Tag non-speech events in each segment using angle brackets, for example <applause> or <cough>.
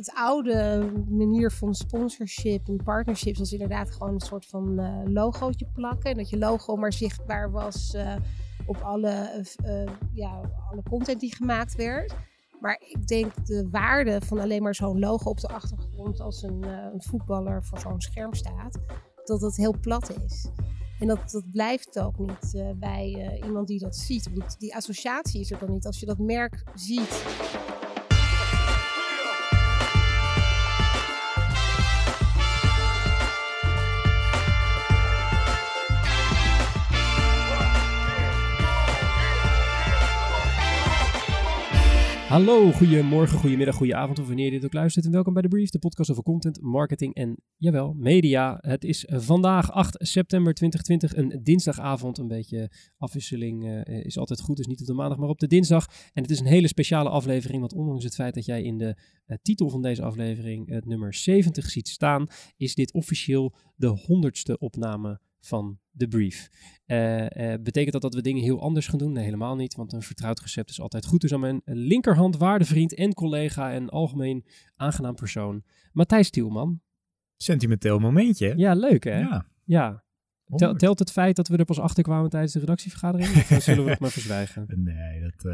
het oude manier van sponsorship en partnerships was inderdaad gewoon een soort van uh, plakken. En dat je logo maar zichtbaar was uh, op alle, uh, ja, alle content die gemaakt werd. Maar ik denk de waarde van alleen maar zo'n logo op de achtergrond als een, een voetballer voor zo'n scherm staat, dat dat heel plat is. En dat, dat blijft ook niet bij iemand die dat ziet. Die associatie is er dan niet. Als je dat merk ziet Hallo, goedemorgen, goedemiddag, goedenavond of wanneer je dit ook luistert. En welkom bij de Brief, de podcast over content, marketing en, jawel, media. Het is vandaag 8 september 2020, een dinsdagavond. Een beetje afwisseling uh, is altijd goed, dus niet op de maandag, maar op de dinsdag. En het is een hele speciale aflevering, want ondanks het feit dat jij in de uh, titel van deze aflevering het nummer 70 ziet staan, is dit officieel de honderdste opname van de brief. Uh, uh, betekent dat dat we dingen heel anders gaan doen? Nee, helemaal niet, want een vertrouwd recept is altijd goed. Dus aan mijn linkerhand waardevriend en collega en algemeen aangenaam persoon, Matthijs Tielman. Sentimenteel momentje. Ja, leuk hè? Ja. ja. Tel, telt het feit dat we er pas achter kwamen tijdens de redactievergadering? Of <laughs> zullen we het maar verzwijgen? Nee, dat, uh,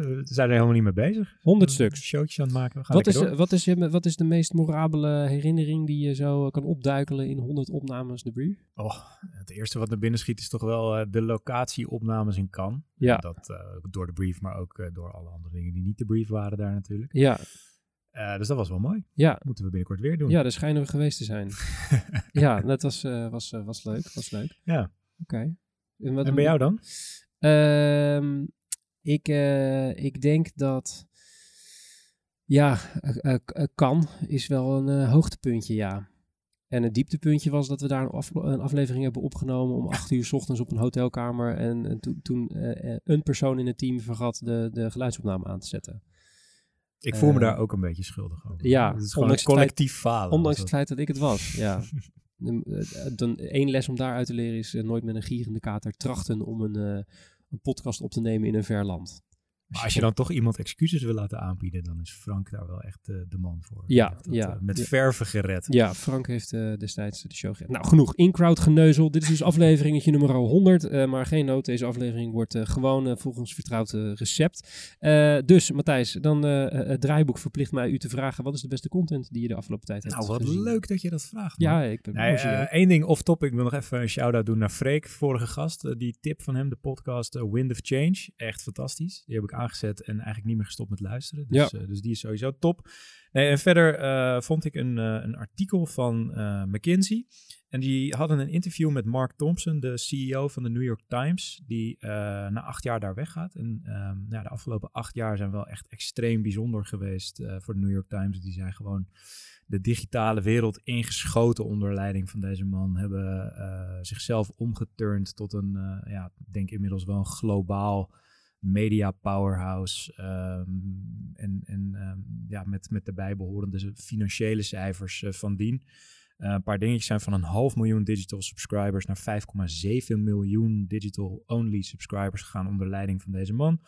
we zijn er helemaal niet mee bezig. 100 stuks. Showtjes aan het maken. wat, is, wat, is, wat is de meest memorabele herinnering die je zo kan opduikelen in 100 opnames de brief? Oh, het eerste wat naar binnen schiet is toch wel uh, de locatieopnames in Cannes. Ja. Dat, uh, door de brief, maar ook door alle andere dingen die niet de brief waren daar natuurlijk. Ja. Uh, dus dat was wel mooi. Ja. Moeten we binnenkort weer doen. Ja, daar schijnen we geweest te zijn. <laughs> ja, dat was, uh, was, uh, was leuk. Was leuk. Ja. Oké. Okay. En, en bij jou dan? Uh, ik, ik denk dat... Ja, kan is wel een hoogtepuntje, ja. En het dieptepuntje was dat we daar een, een aflevering hebben opgenomen om acht uur s ochtends op een hotelkamer. En, en to, toen een persoon in het team vergat de, de geluidsopname aan te zetten. Ik voel me daar ook een beetje schuldig over. Ja, het is gewoon een collectief falen. Ondanks het feit dat ik het was, ja. <laughs> Dan één les om daaruit te leren is uh, nooit met een gierende kater trachten om een, een podcast op te nemen in een ver land. Maar als je dan toch iemand excuses wil laten aanbieden, dan is Frank daar wel echt uh, de man voor. Ja, dat, ja. met ja. verven gered. Ja, Frank heeft uh, destijds de show gered. Nou, genoeg in-crowd geneuzel. Dit is dus afleveringetje nummer 100. Uh, maar geen nood, deze aflevering wordt gewoon volgens vertrouwd recept. dus, Matthijs, dan het draaiboek verplicht mij u te vragen. Wat is de beste content die je de afgelopen tijd hebt Nou, wat gezien? leuk dat je dat vraagt. Man. Ja, ik ben nee, Eén ding off-topic. Ik wil nog even een shout-out doen naar Freek, vorige gast. die tip van hem, de podcast Wind of Change. Echt fantastisch. Die heb ik aangezet en eigenlijk niet meer gestopt met luisteren. Dus, ja. uh, dus die is sowieso top. Nee, en verder uh, vond ik een, uh, een artikel van McKinsey. En die hadden een interview met Mark Thompson, de CEO van de New York Times, die na acht jaar daar weggaat. En um, nou, de afgelopen acht jaar zijn wel echt extreem bijzonder geweest voor de New York Times. Die zijn gewoon de digitale wereld ingeschoten onder leiding van deze man. Hebben zichzelf omgeturnd tot een, ja, ik denk inmiddels wel een globaal media powerhouse. Um, en en um, ja, met, met de bijbehorende financiële cijfers uh, van dien. Uh, een paar dingetjes zijn van een half miljoen digital subscribers naar 5,7 miljoen digital-only subscribers gegaan onder leiding van deze man.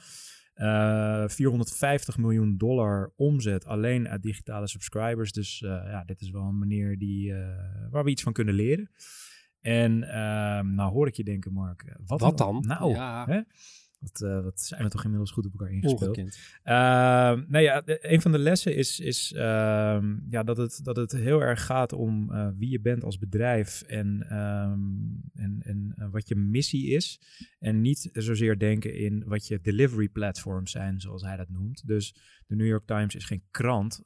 Uh, 450 miljoen dollar omzet alleen uit digitale subscribers. Dus ja, dit is wel een manier die, waar we iets van kunnen leren. En uh, nou hoor ik je denken, Mark. Wat, wat dan? Nou, ja. hè? Wat, uh, wat, zijn we toch inmiddels goed op elkaar ingespeeld. Uh, nou ja, een van de lessen is, is uh, ja, dat, het, dat het heel erg gaat om uh, wie je bent als bedrijf en, um, en, en wat je missie is. En niet zozeer denken in wat je delivery platforms zijn, zoals hij dat noemt. Dus de New York Times is geen krant,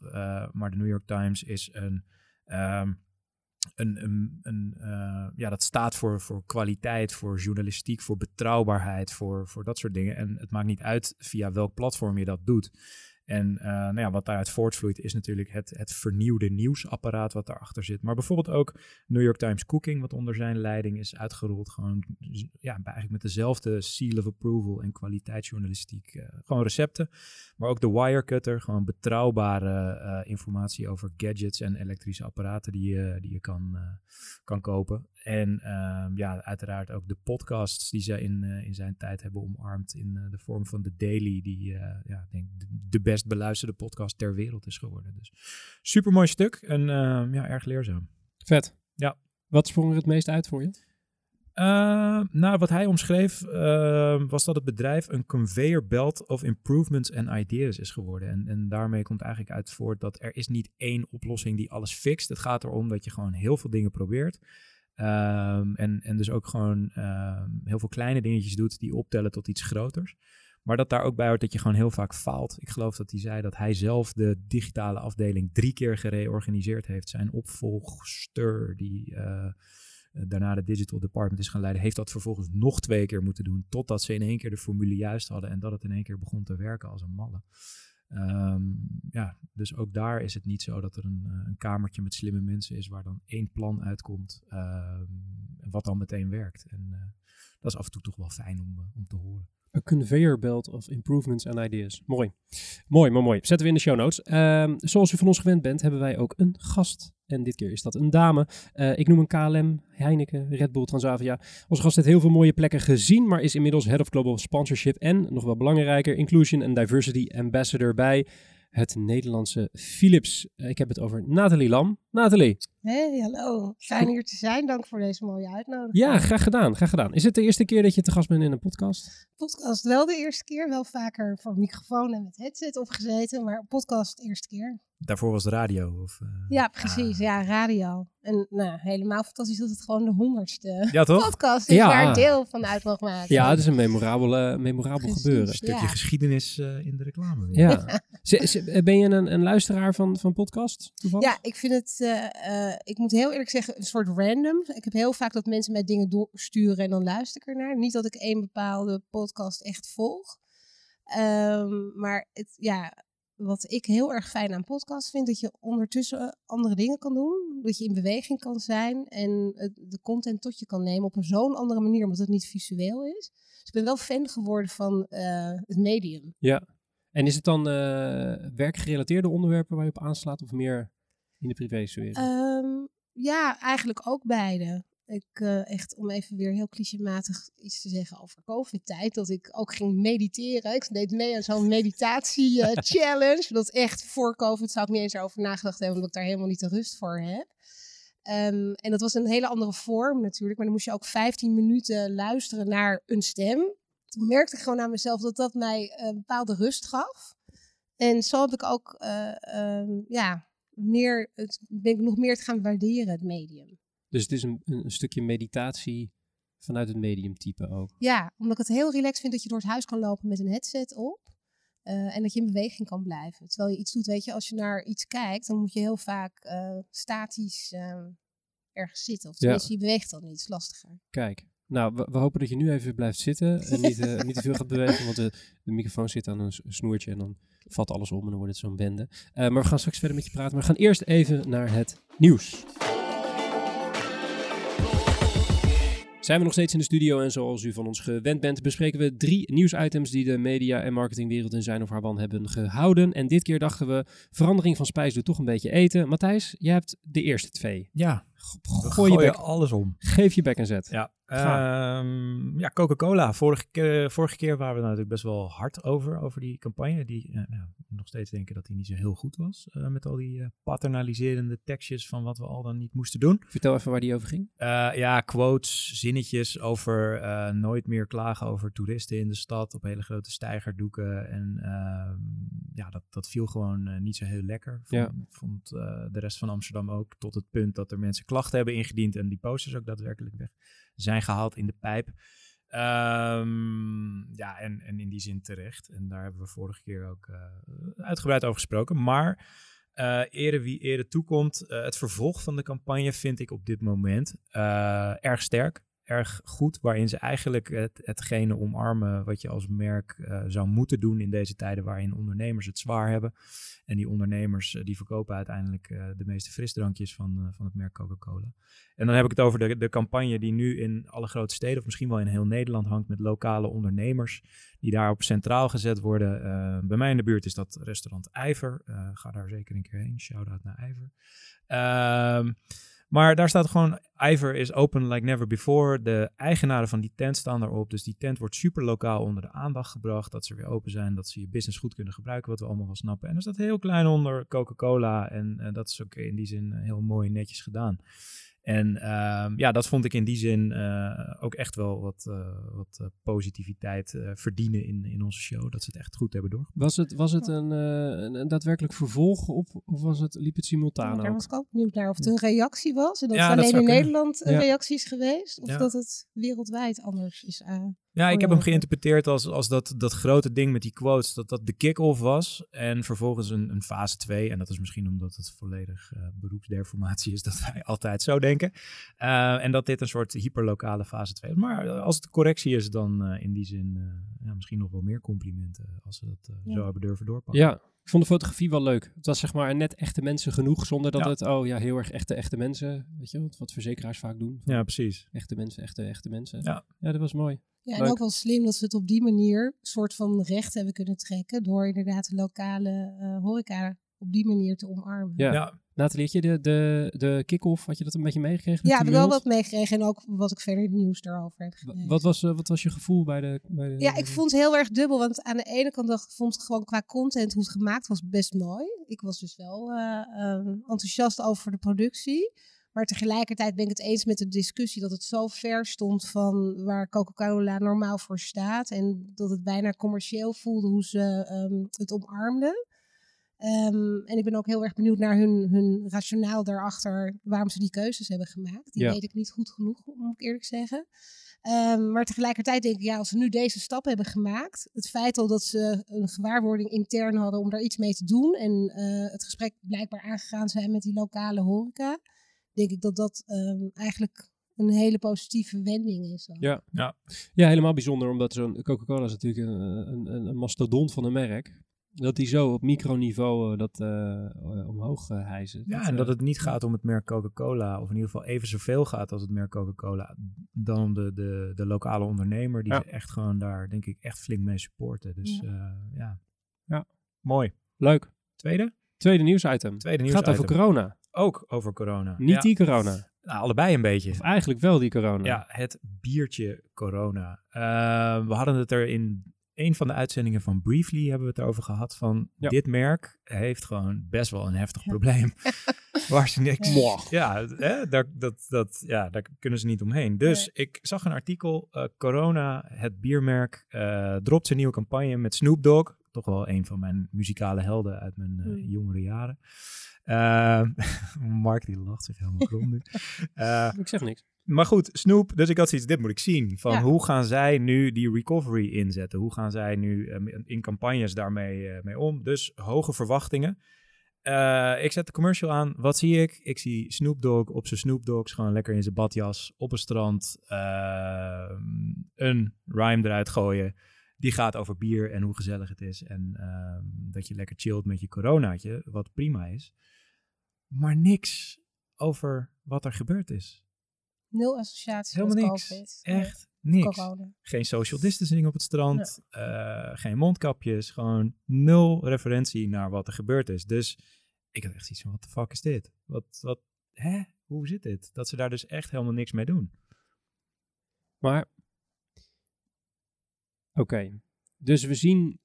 maar de New York Times is een... Um, een, uh, ja, dat staat voor, voor kwaliteit, voor journalistiek, voor betrouwbaarheid, voor, voor dat soort dingen. En het maakt niet uit via welk platform je dat doet. En uh, nou ja, wat daaruit voortvloeit is natuurlijk het, het vernieuwde nieuwsapparaat wat daarachter zit. Maar bijvoorbeeld ook New York Times Cooking, wat onder zijn leiding is uitgerold. Gewoon ja, eigenlijk met dezelfde seal of approval en kwaliteitsjournalistiek. Uh, gewoon recepten. Maar ook de Wirecutter, gewoon betrouwbare uh, informatie over gadgets en elektrische apparaten die je, die je kan, kan kopen. En ehm, ja, uiteraard ook de podcasts die ze in, in zijn tijd hebben omarmd in de vorm van de Daily, die ja, denk de, de best beluisterde podcast ter wereld is geworden. Dus super mooi stuk en uh, ja, erg leerzaam. Vet. Ja. Wat sprong er het meest uit voor je? Uh, nou, wat hij omschreef uh, was dat het bedrijf een conveyor belt of improvements en ideas is geworden. En, en daarmee komt eigenlijk uit voort dat er is niet één oplossing die alles fixt. Het gaat erom dat je gewoon heel veel dingen probeert. Um, en, en dus ook gewoon um, heel veel kleine dingetjes doet die optellen tot iets groters. Maar dat daar ook bij hoort dat je gewoon heel vaak faalt. Ik geloof dat hij zei dat hij zelf de digitale afdeling drie keer gereorganiseerd heeft. Zijn opvolgster, die uh, daarna de digital department is gaan leiden, heeft dat vervolgens nog twee keer moeten doen. Totdat ze in één keer de formule juist hadden en dat het in één keer begon te werken als een malle. Um, ja, dus ook daar is het niet zo dat er een, een, kamertje met slimme mensen is waar dan één plan uitkomt, um, wat dan meteen werkt. En uh, dat is af en toe toch wel fijn om, om te horen. A conveyor belt of improvements and ideas. Mooi. Mooi, mooi. Zetten we in de show notes. Um, zoals u van ons gewend bent, hebben wij ook een gast. En dit keer is dat een dame. Uh, ik noem een KLM, Heineken, Red Bull, Transavia. Onze gast heeft heel veel mooie plekken gezien, maar is inmiddels Head of Global Sponsorship en, nog wel belangrijker, Inclusion and Diversity Ambassador bij het Nederlandse Philips. Uh, ik heb het over Nathalie Lam. Nathalie. Hey, hallo. Fijn hier te zijn. Dank voor deze mooie uitnodiging. Ja, graag gedaan. Graag gedaan. Is het de eerste keer dat je te gast bent in een podcast? Podcast wel de eerste keer. Wel vaker voor microfoon en met headset opgezeten, maar podcast de eerste keer. Daarvoor was de radio? Of, uh, ja, precies. Ah. Ja, radio. En nou, helemaal fantastisch dat het gewoon de honderdste ja, toch? podcast is Ja. waar deel van uit mag maken. Ja, het is een memorabel, eh, memorabel Precies. gebeuren. Een stukje Ja. geschiedenis eh, in de reclame. Ja. <laughs> Ben je een, een luisteraar van, van podcast? toevallig? Ja, ik vind het, eh, eh, ik moet heel eerlijk zeggen, een soort random. Ik heb heel vaak dat mensen mij dingen doorsturen en dan luister ik ernaar. Niet dat ik één bepaalde podcast echt volg. Ehm, maar het, ja, wat ik heel erg fijn aan podcast vind, dat je ondertussen andere dingen kan doen. Dat je in beweging kan zijn en de content tot je kan nemen op een zo'n andere manier, omdat het niet visueel is. Dus ik ben wel fan geworden van eh, het medium. En is het dan eh, werkgerelateerde onderwerpen waar je op aanslaat of meer in de privésfeer? Ehm, ja, eigenlijk ook beide. Ik, eh, echt om even weer heel clichématig iets te zeggen over COVID-tijd, dat ik ook ging mediteren. Ik deed mee aan zo'n meditatie-challenge. <laughs> dat echt voor COVID zou ik niet eens over nagedacht hebben, omdat ik daar helemaal niet de rust voor heb. Ehm, en dat was een hele andere vorm natuurlijk, maar dan moest je ook 15 minuten luisteren naar een stem. Toen merkte ik gewoon aan mezelf dat dat mij een bepaalde rust gaf. En zo heb ik ook, eh, ehm, ja, meer, het, ben ik nog meer te gaan waarderen, het medium. dus het is een, een, stukje meditatie vanuit het mediumtype ook. Ja, omdat ik het heel relaxed vind dat je door het huis kan lopen met een headset op. eh, en dat je in beweging kan blijven. Terwijl je iets doet, weet je, als je naar iets kijkt, dan moet je heel vaak eh, statisch eh, ergens zitten. Of Ja. tenminste, je beweegt dan niet, is lastiger. Kijk, nou, we, we hopen dat je nu even blijft zitten en niet, eh, niet te veel gaat bewegen, want de, de microfoon zit aan een snoertje en dan valt alles om en dan wordt het zo'n bende. Eh, maar we gaan straks verder met je praten, maar we gaan eerst even naar het nieuws. Zijn we nog steeds in de studio en zoals u van ons gewend bent, bespreken we drie nieuwsitems die de media- en marketingwereld in zijn of haar wan hebben gehouden. En dit keer dachten we, verandering van spijs doet toch een beetje eten. Matthijs, jij hebt de eerste twee. Ja, Gooi je bek, alles om. geef je bek en zet. Ja, Ehm, ja Coca-Cola. Vorige, vorige keer waren we natuurlijk best wel hard over, over die campagne. Die eh, ja, nog steeds denken dat die niet zo heel goed was. eh, met al die eh, paternaliserende tekstjes van wat we al dan niet moesten doen. Vertel even waar die over ging. Ja, quotes, zinnetjes over nooit meer klagen over toeristen in de stad op hele grote stijgerdoeken. En ehm, ja, dat, dat viel gewoon niet zo heel lekker. Vond, Ja. vond de rest van Amsterdam ook. Tot het punt dat er mensen klachten hebben ingediend en die posters ook daadwerkelijk weg zijn gehaald in de pijp. Ehm, ja, en, en in die zin terecht. En daar hebben we vorige keer ook eh, uitgebreid over gesproken. Maar eh ere wie ere toekomt, eh, het vervolg van de campagne vind ik op dit moment erg sterk. Erg goed, waarin ze eigenlijk het, hetgene omarmen wat je als merk eh, zou moeten doen in deze tijden waarin ondernemers het zwaar hebben. En die ondernemers eh, die verkopen uiteindelijk eh, de meeste frisdrankjes van, van het merk Coca-Cola. En dan heb ik het over de, de campagne die nu in alle grote steden, of misschien wel in heel Nederland hangt, met lokale ondernemers die daarop centraal gezet worden. Bij mij in de buurt is dat restaurant IJver. Ga daar zeker een keer heen. Shout-out naar IJver. Ehm, Maar daar staat gewoon, Ivor is open like never before. De eigenaren van die tent staan daarop. Dus die tent wordt super lokaal onder de aandacht gebracht. Dat ze weer open zijn, dat ze je business goed kunnen gebruiken, wat we allemaal wel snappen. En er staat heel klein onder Coca-Cola. En eh, dat is ook in die zin eh, heel mooi netjes gedaan. En ehm, ja, dat vond ik in die zin uh, ook echt wel wat, uh, wat uh, positiviteit verdienen in, in onze show. Dat ze het echt goed hebben door. Was het, was het een, een, een, daadwerkelijk vervolg op, of was het, liep het simultaan ja, Daar was ik ook benieuwd naar of het een reactie was. En dat ja, het alleen in Nederland een reactie is geweest. Of dat het wereldwijd anders is ja, ik heb hem geïnterpreteerd als, als dat, dat grote ding met die quotes, dat dat de kick-off was. En vervolgens een, een fase 2. En dat is misschien omdat het volledig uh, beroepsdeformatie is, <laughs> dat wij altijd zo denken. Uh, en dat dit een soort hyperlokale fase 2 is. Maar als het correctie is, dan uh, in die zin ja, misschien nog wel meer complimenten als ze dat ja. zo hebben durven doorpakken. Ja, ik vond de fotografie wel leuk. Het was zeg maar net echte mensen genoeg, zonder dat ja. het, oh ja, heel erg echte, echte mensen, weet je, wat, wat verzekeraars vaak doen. Ja, precies. Echte mensen, echte, echte mensen. Ja, ja dat was mooi. Ja, en ook wel slim dat ze het op die manier soort van recht hebben kunnen trekken. Door inderdaad de lokale uh, horeca op die manier te omarmen. Ja. ja. Nathalie, had je de, de, de kick-off, had je dat een beetje meegekregen? Ja, ik heb wel wat meegekregen en ook wat ik verder het nieuws daarover heb. Wat was, uh, wat was je gevoel bij de, bij de... Ja, ik vond het heel erg dubbel, want aan de ene kant dacht, vond ik gewoon qua content hoe het gemaakt was best mooi. Ik was dus wel uh, um, enthousiast over de productie. Maar tegelijkertijd ben ik het eens met de discussie dat het zo ver stond van waar Coca-Cola normaal voor staat. En dat het bijna commercieel voelde hoe ze um, het omarmden. Um, en ik ben ook heel erg benieuwd naar hun, hun rationaal daarachter, waarom ze die keuzes hebben gemaakt. Die ja. weet ik niet goed genoeg, moet ik eerlijk zeggen. Um, maar tegelijkertijd denk ik, ja, als ze nu deze stap hebben gemaakt, het feit al dat ze een gewaarwording intern hadden om daar iets mee te doen en uh, het gesprek blijkbaar aangegaan zijn met die lokale horeca, denk ik dat dat um, eigenlijk een hele positieve wending is. Dan. Ja, ja. ja, helemaal bijzonder, omdat zo'n Coca-Cola is natuurlijk een, een, een mastodont van een merk dat die zo op microniveau uh, dat uh, omhoog uh, hijzen. Ja, dat, en dat het niet gaat om het merk Coca-Cola, of in ieder geval even zoveel gaat als het merk Coca-Cola, dan om de, de, de lokale ondernemer, die ja. echt gewoon daar, denk ik, echt flink mee supporten. Dus ja. ja. ja. Mooi. Leuk. Tweede? Tweede nieuwsitem. Tweede nieuws Gaat over corona. Ook over corona. Niet ja. die corona. Nou, allebei een beetje. Of eigenlijk wel die corona. Ja, het biertje corona. we hadden het er in een van de uitzendingen van Briefly hebben we het over gehad van ja. dit merk heeft gewoon best wel een heftig probleem. <laughs> waar ze niks... Ja, hè, daar, dat, dat, ja, daar kunnen ze niet omheen. Dus nee. ik zag een artikel, uh, Corona, het biermerk, uh, dropt zijn nieuwe campagne met Snoop Dogg. Toch wel een van mijn muzikale helden uit mijn uh, mm. jongere jaren. <laughs> Mark die lacht zich helemaal krom nu. <laughs> ik zeg niks. Maar goed, Snoop, dus ik had zoiets, dit moet ik zien. Van ja. hoe gaan zij nu die recovery inzetten? Hoe gaan zij nu um, in campagnes daarmee uh, mee om? Dus hoge verwachtingen. Uh, ik zet de commercial aan. Wat zie ik? Ik zie Snoop Dogg op zijn Snoop Dogs, gewoon lekker in zijn badjas, op een strand, uh, een rhyme eruit gooien. Die gaat over bier en hoe gezellig het is. En uh, dat je lekker chillt met je coronaatje, wat prima is. Maar niks over wat er gebeurd is. Nul associatie Helemaal met niks. COVID. Echt niks. Corona. Geen social distancing op het strand. Nee. Uh, geen mondkapjes. Gewoon nul referentie naar wat er gebeurd is. Dus ik had echt iets van, wat de fuck is dit? Wat, wat, hè? Hoe zit dit? Dat ze daar dus echt helemaal niks mee doen. Maar. Okay. Dus we zien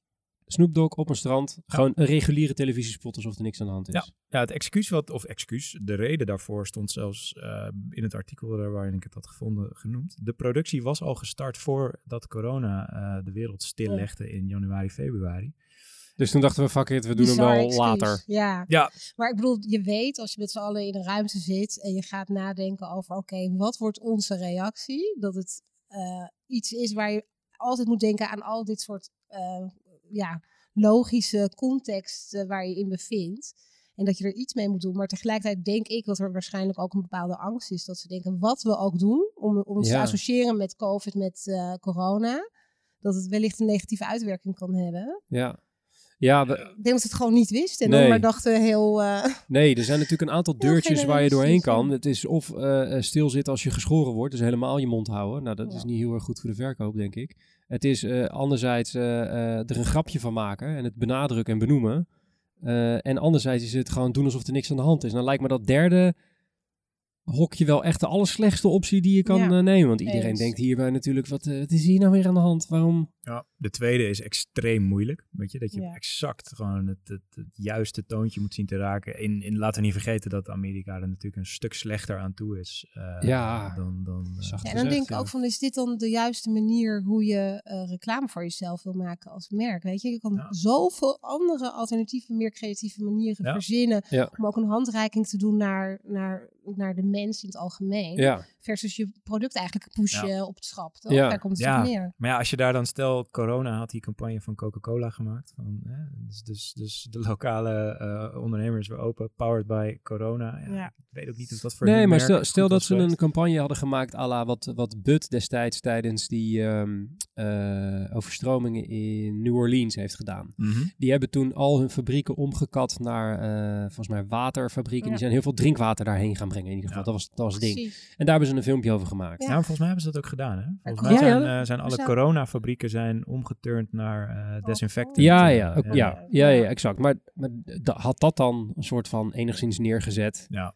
Snoop Dogg op een strand. Ja. Gewoon een reguliere televisiespot alsof er niks aan de hand is. Ja, ja het excuus wat, of excuus, de reden daarvoor stond zelfs uh, in het artikel waarin ik het had gevonden genoemd. De productie was al gestart voordat corona uh, de wereld stillegde in januari, februari. Dus toen dachten we, fuck it, we doen hem wel later. Ja. ja, maar ik bedoel, je weet als je met z'n allen in een ruimte zit en je gaat nadenken over, oké, okay, wat wordt onze reactie? Dat het uh, iets is waar je altijd moet denken aan al dit soort ja, logische context uh, waar je in bevindt. En dat je er iets mee moet doen. Maar tegelijkertijd denk ik dat er waarschijnlijk ook een bepaalde angst is. Dat ze denken, wat we ook doen om, om ons ja. te associëren met COVID, met uh, corona. Dat het wellicht een negatieve uitwerking kan hebben. Ja. Ja, we... Ik denk dat ze het gewoon niet wisten. En nee. dan maar dachten heel... Uh... Nee, er zijn natuurlijk een aantal <laughs> deurtjes waar je doorheen kan. Het is of uh, stilzitten als je geschoren wordt. Dus helemaal je mond houden. Nou, dat ja. is niet heel erg goed voor de verkoop, denk ik. Het is uh, anderzijds er een grapje van maken. En het benadrukken en benoemen. en anderzijds is het gewoon doen alsof er niks aan de hand is. Dan lijkt me dat derde hok je wel echt de allerslechtste optie die je kan Ja, eh, nemen. Want iedereen eens. denkt hierbij natuurlijk, wat, eh, wat is hier nou weer aan de hand? Waarom? Ja, de tweede is extreem moeilijk. Weet je, dat je Ja. exact gewoon het, het, het juiste toontje moet zien te raken. In, in, laten we niet vergeten dat Amerika er natuurlijk een stuk slechter aan toe is. eh, Ja. Dan, dan, Zacht Ja, en dan denk ik ook van, is dit dan de juiste manier hoe je eh, reclame voor jezelf wil maken als merk? Weet je, je kan Ja. zoveel andere alternatieve, meer creatieve manieren Ja. verzinnen. Ja. Om ook een handreiking te doen naar, naar, naar de mens in het algemeen. Ja, Versus je product eigenlijk pushen op het schap. Toch? Ja. Daar komt het Ja. op neer. Maar ja, als je daar dan stel, corona had die campagne van Coca-Cola gemaakt. Van, hè, dus, dus, dus de lokale eh, ondernemers weer open, powered by corona. Ja, Ja. Ik weet ook niet of dat voor nee, maar stel, stel dat ze een campagne hadden gemaakt à la wat, wat Bud destijds tijdens die ehm, eh, overstromingen in New Orleans heeft gedaan. Mhm. Die hebben toen al hun fabrieken omgekat naar, eh, volgens mij, waterfabrieken. Ja. Die zijn heel veel drinkwater daarheen gaan brengen in ieder geval. Ja. Dat was, dat was het ding. En daar hebben ze een filmpje over gemaakt. Ja. Nou, volgens mij hebben ze dat ook gedaan. Hè? Volgens mij ja. zijn, eh, zijn alle coronafabrieken zijn omgeturnd naar eh desinfectant. Ja, ja, ook- ja, ja, ja, exact. Maar, had dat dan een soort van enigszins neergezet? Ja.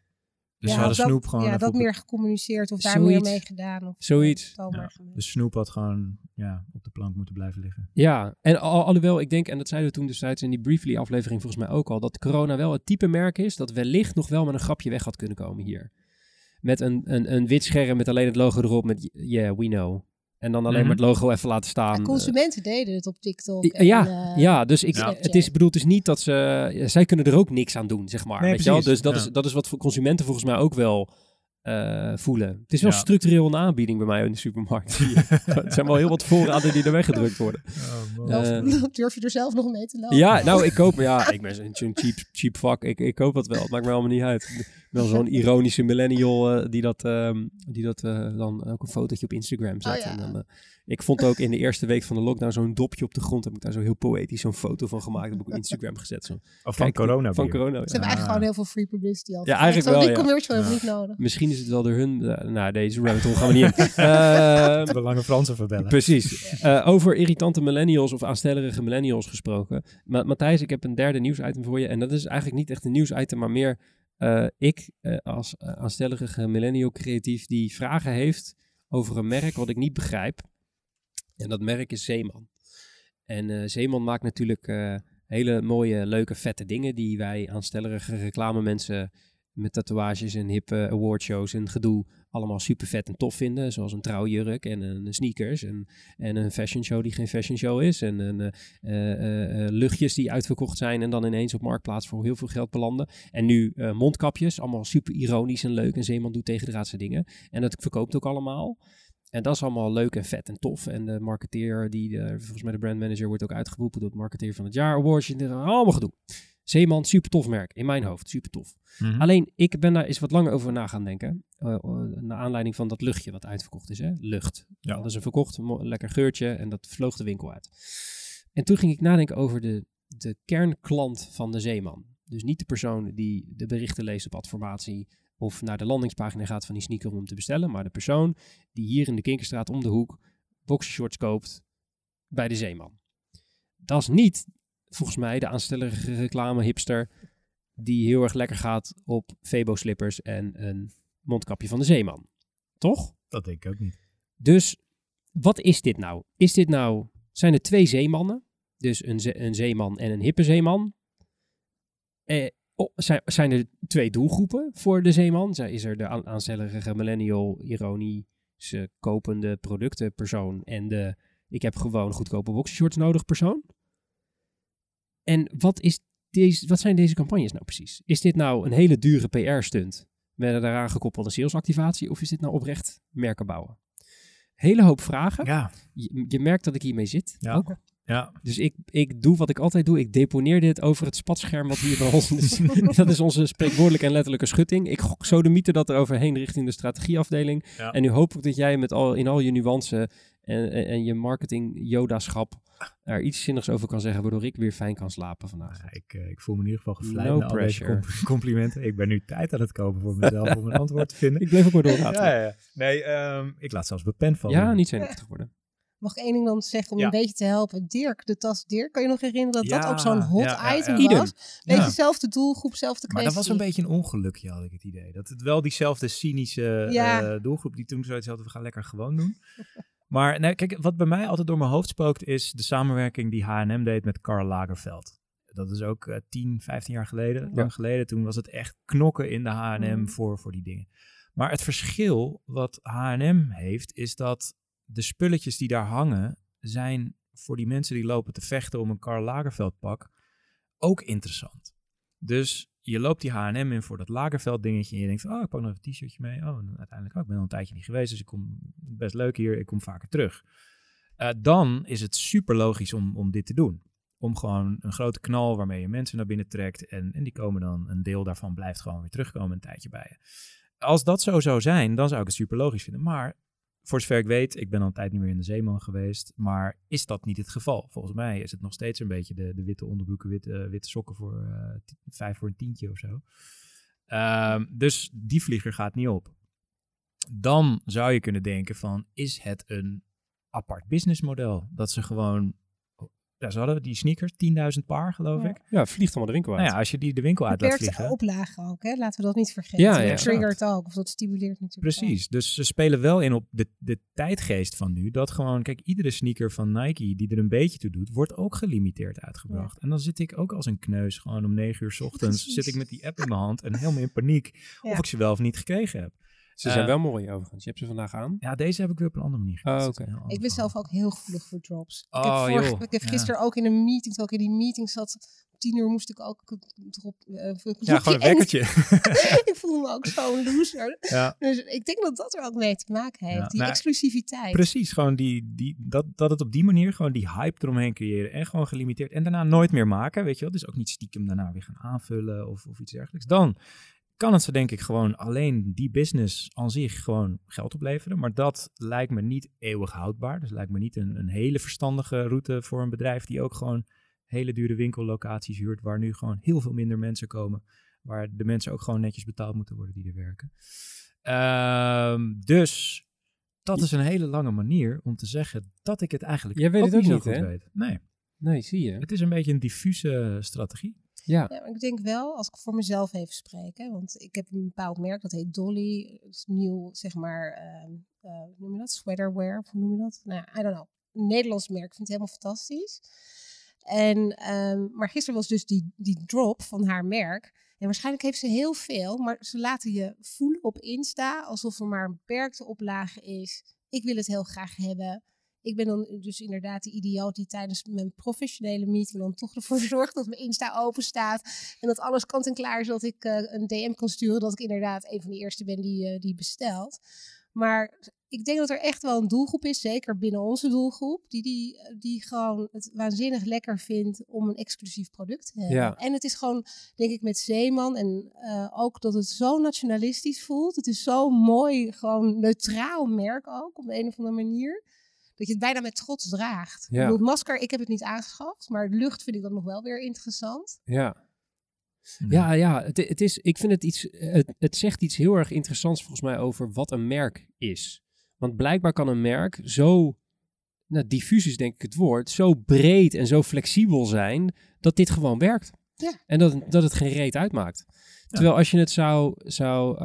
Dus Ja, ze hadden Snoep gewoon Ja, dat de- meer gecommuniceerd of daar Zoiets. meer mee gedaan. Of Zoiets. eh, Ja, gemaakt. Dus Snoep had gewoon ja, op de plank moeten blijven liggen. Ja, en al, alhoewel ik denk, en dat zeiden we toen destijds in die Briefly aflevering volgens mij ook al, dat corona wel het type merk is dat wellicht nog wel met een grapje weg had kunnen komen hier. Met een, een, een wit scherm met alleen het logo erop met yeah, we know. En dan alleen Mhm. maar het logo even laten staan. Ja, consumenten deden het op TikTok. En, ja, eh, ja, dus ik, Ja. het is bedoeld is niet dat ze, zij kunnen er ook niks aan doen, zeg maar. Nee, weet je wel? Dus dat, ja. is, dat is wat voor consumenten volgens mij ook wel eh, voelen. Het is wel Ja. structureel een aanbieding bij mij in de supermarkt. het <laughs> <laughs> zijn wel heel wat voorraden die er weggedrukt worden. Oh, Eh, <laughs> durf je er zelf nog mee te lopen? Ja, nou, ik koop, ja, ik ben zo'n cheap, cheap fuck. Ik, ik koop dat wel. Het maakt me allemaal niet uit. Wel zo'n ironische millennial eh, die dat, ehm, die dat dan ook een fotootje op Instagram zet. Oh, ja. en dan, ik vond ook in de eerste week van de lockdown zo'n dopje op de grond. Heb ik daar zo heel poëtisch zo'n foto van gemaakt. Heb ik op <laughs> Instagram gezet. Zo. Of van Kijk, corona Van corona. Ze hebben eigenlijk gewoon heel veel free publicity al. Ja, eigenlijk wel, Die ja. commercial hebben we niet nodig. Misschien is het wel door hun. eh, nou, deze rabbit hole gaan we niet in. <laughs> Ehm, De lange Fransen verbellen. Precies. Eh, over irritante millennials of aanstellerige millennials gesproken. Ma Matthijs, ik heb een derde nieuwsitem voor je. En dat is eigenlijk niet echt een nieuwsitem, maar meer eh, ik eh, als uh, aanstellerige millennial creatief die vragen heeft over een merk wat ik niet begrijp. En dat merk is Zeeman. En eh, Zeeman maakt natuurlijk eh, hele mooie, leuke, vette dingen die wij aanstellerige reclamemensen met tatoeages en hippe awardshows en gedoe allemaal super vet en tof vinden. Zoals een trouwjurk en een sneakers en, en een fashion show die geen fashion show is. En uh, uh, luchtjes die uitverkocht zijn en dan ineens op marktplaats voor heel veel geld belanden. En nu mondkapjes, allemaal super ironisch en leuk. En Zeeman doet tegendraadse dingen. En dat verkoopt ook allemaal. En dat is allemaal leuk en vet en tof. En de marketeer, die de, volgens mij de brandmanager, wordt ook uitgeroepen door het marketeer van het jaar awards. En allemaal gedoe. Zeeman, super tof merk. In mijn hoofd, super tof. Mhm. Alleen, ik ben daar eens wat langer over na gaan denken. Uh, naar aanleiding van dat luchtje wat uitverkocht is. Hè? Lucht. Ja. Dat is een verkocht, lekker geurtje. En dat vloog de winkel uit. En toen ging ik nadenken over de, de kernklant van de zeeman. Dus niet de persoon die de berichten leest op adformatie of naar de landingspagina gaat van die sneaker om te bestellen, maar de persoon die hier in de Kinkerstraat om de hoek boxershorts koopt bij de zeeman. Dat is niet, volgens mij, de aanstellige reclame hipster die heel erg lekker gaat op Febo slippers en een mondkapje van de zeeman. Toch? Dat denk ik ook niet. Dus wat is dit nou? Is dit nou, zijn er twee zeemannen? Dus een, ze een zeeman en een hippe zeeman? Eh, Oh, zijn, zijn er twee doelgroepen voor de zeeman? Is er de aanstellerige millennial, ironische, kopende producten persoon en de ik heb gewoon goedkope boxershorts nodig persoon? En wat, is deze, wat zijn deze campagnes nou precies? Is dit nou een hele dure PR-stunt met een daaraan gekoppelde salesactivatie of is dit nou oprecht merken bouwen? Hele hoop vragen. Ja. Je, je merkt dat ik hiermee zit. Ja. Ook. Ja. Dus ik, ik doe wat ik altijd doe. Ik deponeer dit over het spatscherm wat hier bij ons is. <laughs> <laughs> dat is onze spreekwoordelijke en letterlijke schutting. Ik gok zo de mythe dat er overheen richting de strategieafdeling. Ja. En nu hoop ik dat jij met al, in al je nuance en, en, en je marketing jodaschap er iets zinnigs over kan zeggen, waardoor ik weer fijn kan slapen vandaag. Ja, ik, uh, ik voel me in ieder geval gevleid No comp <laughs> complimenten. Ik ben nu tijd aan het kopen voor mezelf om een antwoord te vinden. Ik bleef ook maar doorgaan. Ja, ja, Nee, um, ik laat zelfs mijn pen vallen. Ja, niet zenuwachtig worden. Mag ik één ding dan zeggen om Ja. een beetje te helpen? Dirk, de tas Dirk, kan je nog herinneren dat dat ook zo'n hot ja, item. Idem. was? Beetje doelgroep, zelfde Maar kwestie. dat was een beetje een ongelukje, had ik het idee. Dat het wel diezelfde cynische Ja. eh, doelgroep die toen zoiets had, we gaan lekker gewoon doen. <laughs> maar nee, kijk, wat bij mij altijd door mijn hoofd spookt, is de samenwerking die H&M deed met Karl Lagerfeld. Dat is ook eh 10, 15 jaar geleden, lang geleden. Toen was het echt knokken in de H&M voor, voor die dingen. Maar het verschil wat H&M heeft, is dat de spulletjes die daar hangen, zijn voor die mensen die lopen te vechten om een Karl Lagerfeld pak ook interessant. Dus je loopt die H&M in voor dat Lagerfeld dingetje en je denkt van, oh, ik pak nog een t-shirtje mee. Oh, uiteindelijk, oh, ik ben al een tijdje niet geweest, dus ik kom best leuk hier, ik kom vaker terug. Eh, dan is het super logisch om, om dit te doen. Om gewoon een grote knal waarmee je mensen naar binnen trekt en, en die komen dan, een deel daarvan blijft gewoon weer terugkomen een tijdje bij je. Als dat zo zou zijn, dan zou ik het super logisch vinden. Maar voor zover ik weet, ik ben al een tijd niet meer in de Zeeman geweest, maar is dat niet het geval? Volgens mij is het nog steeds een beetje de, de witte onderbroeken, witte, witte sokken voor eh, vijf voor een tientje of zo. Ehm, dus die vlieger gaat niet op. Dan zou je kunnen denken van, is het een apart businessmodel? Dat ze gewoon, ja, ze hadden die sneakers, 10.000 paar geloof Ja. ik. Ja, vliegt allemaal de winkel uit. Nou ja, als je die de winkel uit laat vliegen. oplage ook, hè? laten we dat niet vergeten. Ja, ja, dat triggert ook, of dat stimuleert natuurlijk ook. Precies, dus ze spelen wel in op de, de tijdgeest van nu. Dat gewoon, kijk, iedere sneaker van Nike die er een beetje toe doet, wordt ook gelimiteerd uitgebracht. En dan zit ik ook als een kneus, gewoon om negen uur 's <laughs> ochtends, Precies. zit ik met die app in mijn hand en helemaal in paniek of ik ze wel of niet gekregen heb. Ze zijn Eh, wel mooi overigens. Je hebt ze vandaag aan. Ja, deze heb ik weer op een andere manier gedaan. Oh, Ik ben zelf ook heel gevoelig voor drops. ik, Oh, heb vorige- joh. ik heb Ja. gisteren ook in een meeting, terwijl ik in die meeting zat, om tien uur moest ik ook drop... eh, Ja, gewoon een en wekkertje. <laughs> ik voelde me ook zo'n loser. ja. Dus ik denk dat dat er ook mee te maken heeft. Ja, die nou, exclusiviteit. Precies, gewoon die, die, dat, dat het op die manier gewoon die hype eromheen creëren en gewoon gelimiteerd en daarna nooit meer maken, weet je wel. Dus ook niet stiekem daarna weer gaan aanvullen of, of iets dergelijks. Dan kan het ze denk ik gewoon alleen die business aan zich gewoon geld opleveren. Maar dat lijkt me niet eeuwig houdbaar. Dus lijkt me niet een, een hele verstandige route voor een bedrijf die ook gewoon hele dure winkellocaties huurt, waar nu gewoon heel veel minder mensen komen. Waar de mensen ook gewoon netjes betaald moeten worden die er werken. Ehm, dus dat is een hele lange manier om te zeggen dat ik het eigenlijk Jij weet het ook zo niet, goed hè? weet. Nee, Nee, zie je. het is een beetje een diffuse strategie. Ja. Maar ik denk wel, als ik voor mezelf even spreek, want ik heb een bepaald merk, dat heet Dolly. Het is nieuw, zeg maar, ehm, eh, hoe noem je dat? Sweaterwear, hoe noem je dat? Nou, I don't know. Een Nederlands merk, ik vind het helemaal fantastisch. En, ehm, maar gisteren was dus die, die drop van haar merk. En waarschijnlijk heeft ze heel veel, maar ze laten je voelen op Insta alsof er maar een beperkte oplage is. Ik wil het heel graag hebben. Ik ben dan dus inderdaad die idioot die tijdens mijn professionele meeting dan toch ervoor <laughs> zorgt dat mijn Insta open staat. En dat alles kant en klaar is dat ik eh, een DM kan sturen. Dat ik inderdaad een van de eerste ben die, eh, die bestelt. Maar ik denk dat er echt wel een doelgroep is, zeker binnen onze doelgroep, die, die, die gewoon het waanzinnig lekker vindt om een exclusief product te hebben. Ja. En het is gewoon, denk ik, met Zeeman en eh, ook dat het zo nationalistisch voelt. Het is zo mooi, gewoon neutraal merk ook, op de een of andere manier. Dat je het bijna met trots draagt. Ja. Ik bedoel, het masker, ik heb het niet aangeschaft, maar de lucht vind ik dan nog wel weer interessant. Ja. Ja, ja het, het is, ik vind het iets, het, het zegt iets heel erg interessants volgens mij over wat een merk is. Want blijkbaar kan een merk zo, nou diffuus is denk ik het woord, zo breed en zo flexibel zijn, dat dit gewoon werkt. Ja. En dat, dat het geen reet uitmaakt. Terwijl als je het zou, zou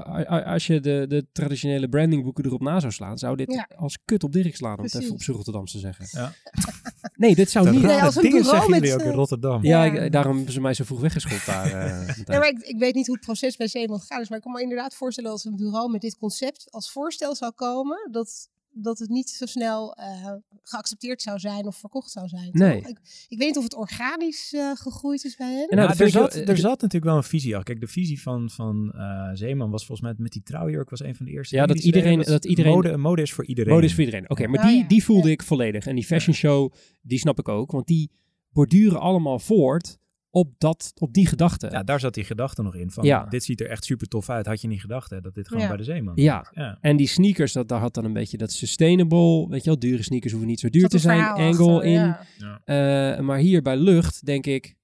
als je de, de traditionele brandingboeken erop na zou slaan, zou dit Ja. als kut op Dirk slaan, om het even op z'n Rotterdamse te zeggen. Ja. <laughs> Nee, dit zou De niet... Nee, als een dingen bureau zeggen jullie ook in Rotterdam. Ja, Ja. ik- daarom hebben ze mij zo vroeg weggeschopt daar. eh. <laughs> Ja, maar ik, ik weet niet hoe het proces bij Zeeman gaat. Dus maar ik kan me inderdaad voorstellen als een bureau met dit concept als voorstel zou komen, dat, dat het niet zo snel eh, geaccepteerd zou zijn of verkocht zou zijn. Nee. Ik, ik weet niet of het organisch eh, gegroeid is bij hen. En nou, Ja, er, zat, wel- er zat natuurlijk wel een visie al. Kijk, de visie van, van eh, Zeeman was volgens mij met die trouwjurk was een van de eerste. Ja, dingen dat iedereen- dat iedereen- Mode, mode is voor iedereen. Mode is voor iedereen. Oké, maar Oh, die, ja. die voelde Ja. ik volledig. En die fashion show, die snap ik ook. Want die borduren allemaal voort op, dat, op die gedachte. Ja, daar zat die gedachte nog in. Van, Ja. Dit ziet er echt super tof uit. Had je niet gedacht hè, dat dit gewoon Ja. bij de Zeeman Ja. ja. En die sneakers, dat, daar had dan een beetje dat sustainable, weet je wel, dure sneakers hoeven niet zo duur te zijn, angle achter, in. Eh, maar hier bij lucht denk ik,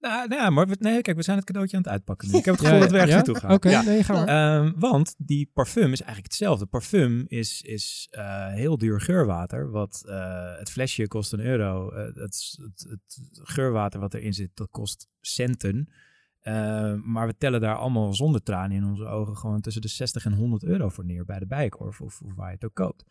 Nou, nou ja, maar we, nee, kijk, we zijn het cadeautje aan het uitpakken nu. Ik heb het Ja, gevoel dat we ergens ja? naartoe gaan. Oké, Ja. nee, ga maar. Ehm, want die parfum is eigenlijk hetzelfde. Parfum is, is eh, heel duur geurwater. Wat, eh, het flesje kost een euro. Eh, het, het, het geurwater wat erin zit, dat kost centen. Eh, maar we tellen daar allemaal zonder tranen in onze ogen gewoon tussen de 60 en 100 euro voor neer bij de Bijenkorf of, of waar je het ook koopt.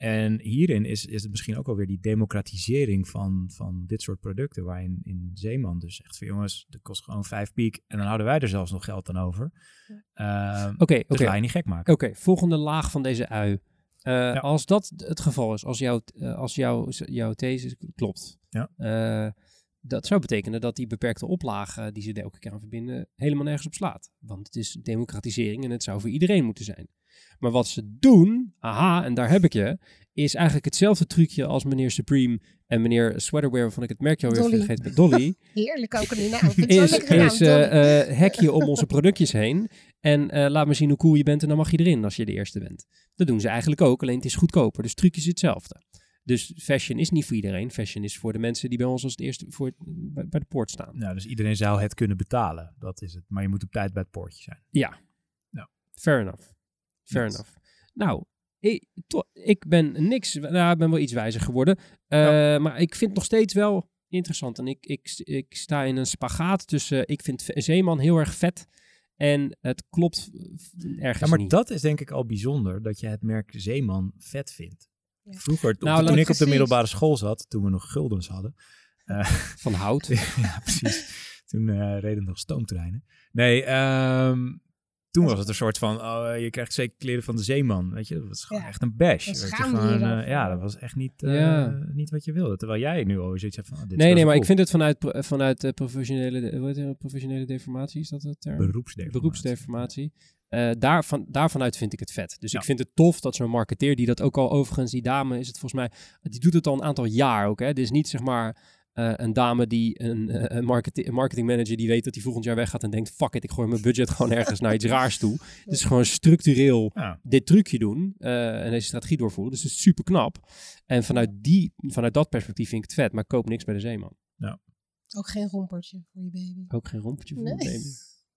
En hierin is, is het misschien ook alweer die democratisering van, van dit soort producten. Waarin in Zeeman dus zegt van jongens, dat kost gewoon vijf piek. En dan houden wij er zelfs nog geld aan over. Ehm, Oké, dus oké. ga je niet gek maken. Oké, volgende laag van deze ui. Eh, Ja. Als dat het geval is, als, jouw eh, als jouw, jouw these klopt, Ja. eh, dat zou betekenen dat die beperkte oplage die ze er elke keer aan verbinden helemaal nergens op slaat. Want het is democratisering en het zou voor iedereen moeten zijn. Maar wat ze doen, aha, en daar heb ik je, is eigenlijk hetzelfde trucje als meneer Supreme en meneer Sweaterwear, waarvan ik het merkje alweer Dolly. vergeten ben, Dolly. <laughs> Heerlijk ook in die naam. Is, gedaan, is eh, Dolly. eh, hekje om onze productjes heen. En eh, laat maar zien hoe cool je bent en dan mag je erin als je de eerste bent. Dat doen ze eigenlijk ook, alleen het is goedkoper. Dus trucje is hetzelfde. Dus fashion is niet voor iedereen. Fashion is voor de mensen die bij ons als het eerste voor, bij, bij de poort staan. Nou, dus iedereen zou het kunnen betalen. Dat is het. Maar je moet op tijd bij het poortje zijn. Fair enough. Fair Yes. enough. Nou, ik, to- ik ben niks, nou, ik ben wel iets wijzer geworden. Eh, Maar ik vind het nog steeds wel interessant. En ik, ik, ik sta in een spagaat tussen, ik vind Zeeman heel erg vet. En het klopt eh, ergens Ja, maar niet. dat is denk ik al bijzonder dat je het merk Zeeman vet vindt. Ja. Vroeger, op Nou, toen ik op de middelbare school zat, toen we nog guldens hadden. Van hout. <laughs> ja, precies. Toen eh, reden nog stoomtreinen. Nee, ehm, toen was het een soort van, oh, je krijgt zeker kleren van de zeeman. Weet je, dat was gewoon Ja. echt een bash. Weet je, gewoon, eh, ja, dat was echt niet, eh, Ja. niet wat je wilde. Terwijl jij nu al zoiets hebt van, oh, dit Nee, nee, maar ik vind het vanuit, vanuit eh, professionele, hoe heet het, professionele deformatie, is dat het term? beroepsdeformatie. beroepsdeformatie. Eh daarvan, daarvanuit vind ik het vet. Dus Ja. ik vind het tof dat zo'n marketeer, die dat ook al overigens, die dame is het volgens mij, die doet het al een aantal jaar ook. Hè? Dit is niet zeg maar eh, een dame die een, eh, een, marketing, een marketingmanager die weet dat hij volgend jaar weggaat en denkt, fuck it, ik gooi mijn budget gewoon ergens naar iets <laughs> raars toe. Is gewoon structureel Ja. dit trucje doen eh, en deze strategie doorvoeren. Dus het is super knap. En vanuit, die, vanuit dat perspectief vind ik het vet, maar ik koop niks bij de Zeeman. Ook geen rompertje voor je baby. Ook geen rompertje voor Nee. mijn baby.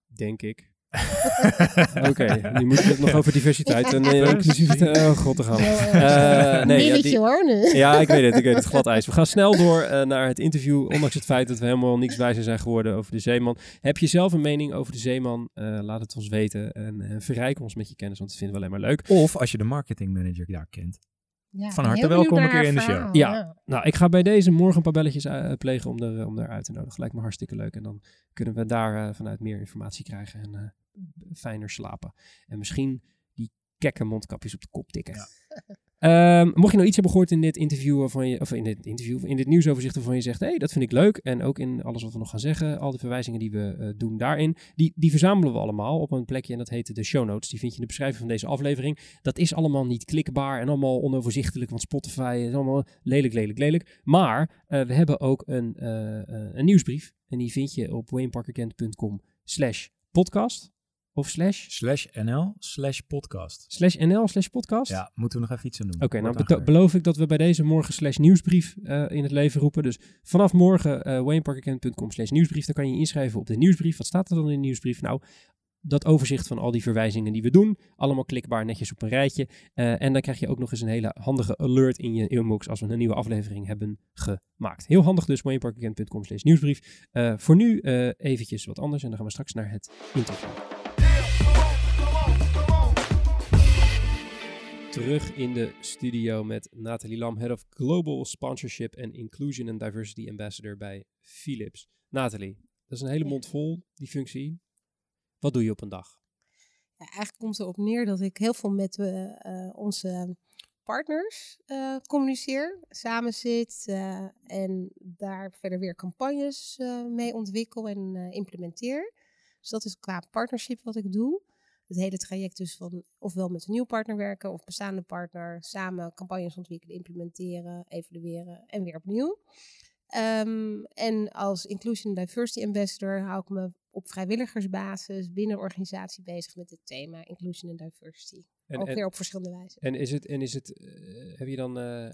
Denk ik. <laughs> Oké, nu moeten we het nog over diversiteit en eh, inclusiviteit. Oh god, te gaan. Eh, nee, ja, die- hoor nu. Ja, ik weet het. Ik weet het. Glad ijs. We gaan snel door eh, naar het interview. Ondanks het feit dat we helemaal niks wijzer zijn geworden over de Zeeman. Heb je zelf een mening over de Zeeman? Eh, laat het ons weten. En verrijk ons met je kennis, want dat vinden we alleen maar leuk. Of als je de marketingmanager daar kent. Ja, Van harte welkom een keer in de show. Ja. Nou, ik ga bij deze morgen een paar belletjes plegen om, er, om er uit te nodigen. Lijkt me hartstikke leuk. En dan kunnen we daar vanuit meer informatie krijgen en eh, fijner slapen. En misschien die kekke mondkapjes op de kop tikken. Ja. <laughs> Ehm, mocht je nou iets hebben gehoord in dit interview, waarvan je, of in dit interview, in dit nieuwsoverzicht waarvan je zegt, hé, hey, dat vind ik leuk. En ook in alles wat we nog gaan zeggen, al die verwijzingen die we eh, doen daarin, die, die verzamelen we allemaal op een plekje en dat heet de show notes. Die vind je in de beschrijving van deze aflevering. Dat is allemaal niet klikbaar en allemaal onoverzichtelijk, want Spotify is allemaal lelijk, lelijk, lelijk. Maar eh, we hebben ook een, eh, een nieuwsbrief en die vind je op wayneparkerkent.com slash podcast of slash, Slash NL slash podcast. slash nl slash podcast. Ja, moeten we nog even iets aan doen. Oké, nou beloof ik dat we bij deze morgen slash nieuwsbrief eh, in het leven roepen. Dus vanaf morgen uh, wayneparkerkent.com slash nieuwsbrief. Dan kan je inschrijven op de nieuwsbrief. Wat staat er dan in de nieuwsbrief? Nou, dat overzicht van al die verwijzingen die we doen. Allemaal klikbaar netjes op een rijtje. Eh, en dan krijg je ook nog eens een hele handige alert in je inbox als we een nieuwe aflevering hebben gemaakt. Heel handig dus, wayneparkerkent.com slash nieuwsbrief. Eh, voor nu eventjes wat anders en dan gaan we straks naar het interview. Terug in de studio met Nathalie Lam, Head of Global Sponsorship and Inclusion and Diversity Ambassador bij Philips. Nathalie, dat is een hele mond vol, die functie. Wat doe je op een dag? Ja, eigenlijk komt het erop neer dat ik heel veel met uh, uh, onze partners uh, communiceer, samen zit en daar verder weer campagnes mee ontwikkel en implementeer. Dus dat is qua partnership wat ik doe het hele traject dus van ofwel met een nieuw partner werken of bestaande partner samen campagnes ontwikkelen, implementeren, evalueren en weer opnieuw. Um, en als Inclusion Diversity Ambassador hou ik me op vrijwilligersbasis binnen de organisatie bezig met het thema Inclusion and Diversity. En, Ook en, weer op verschillende wijzen. En is het, en is het uh, heb je dan uh, uh,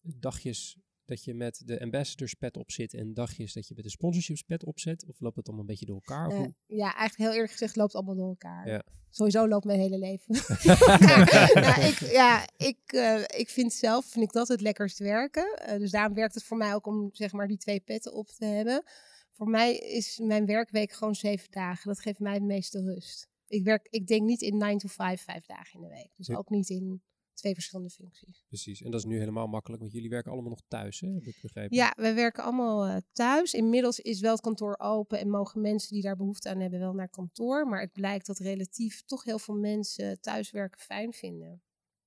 dagjes dat je met de ambassadors pet op zit en dagjes dat je met de sponsorships pet opzet? Of loopt het allemaal een beetje door elkaar? Eh, ja, eigenlijk heel eerlijk gezegd loopt het allemaal door elkaar. Ja. Sowieso loopt mijn hele leven. ja, <laughs> <laughs> ik, ja, ik, eh, ik vind zelf vind ik dat het lekkerst werken. Eh, dus daarom werkt het voor mij ook om zeg maar die twee petten op te hebben. Voor mij is mijn werkweek gewoon zeven dagen. Dat geeft mij de meeste rust. Ik, werk, ik denk niet in 9 to 5, vijf dagen in de week. Dus ook niet in twee verschillende functies. Precies. En dat is nu helemaal makkelijk, want jullie werken allemaal nog thuis, hè? Heb ik begrepen. Ja, wij werken allemaal eh, thuis. Inmiddels is wel het kantoor open en mogen mensen die daar behoefte aan hebben wel naar kantoor. Maar het blijkt dat relatief toch heel veel mensen thuiswerken fijn vinden.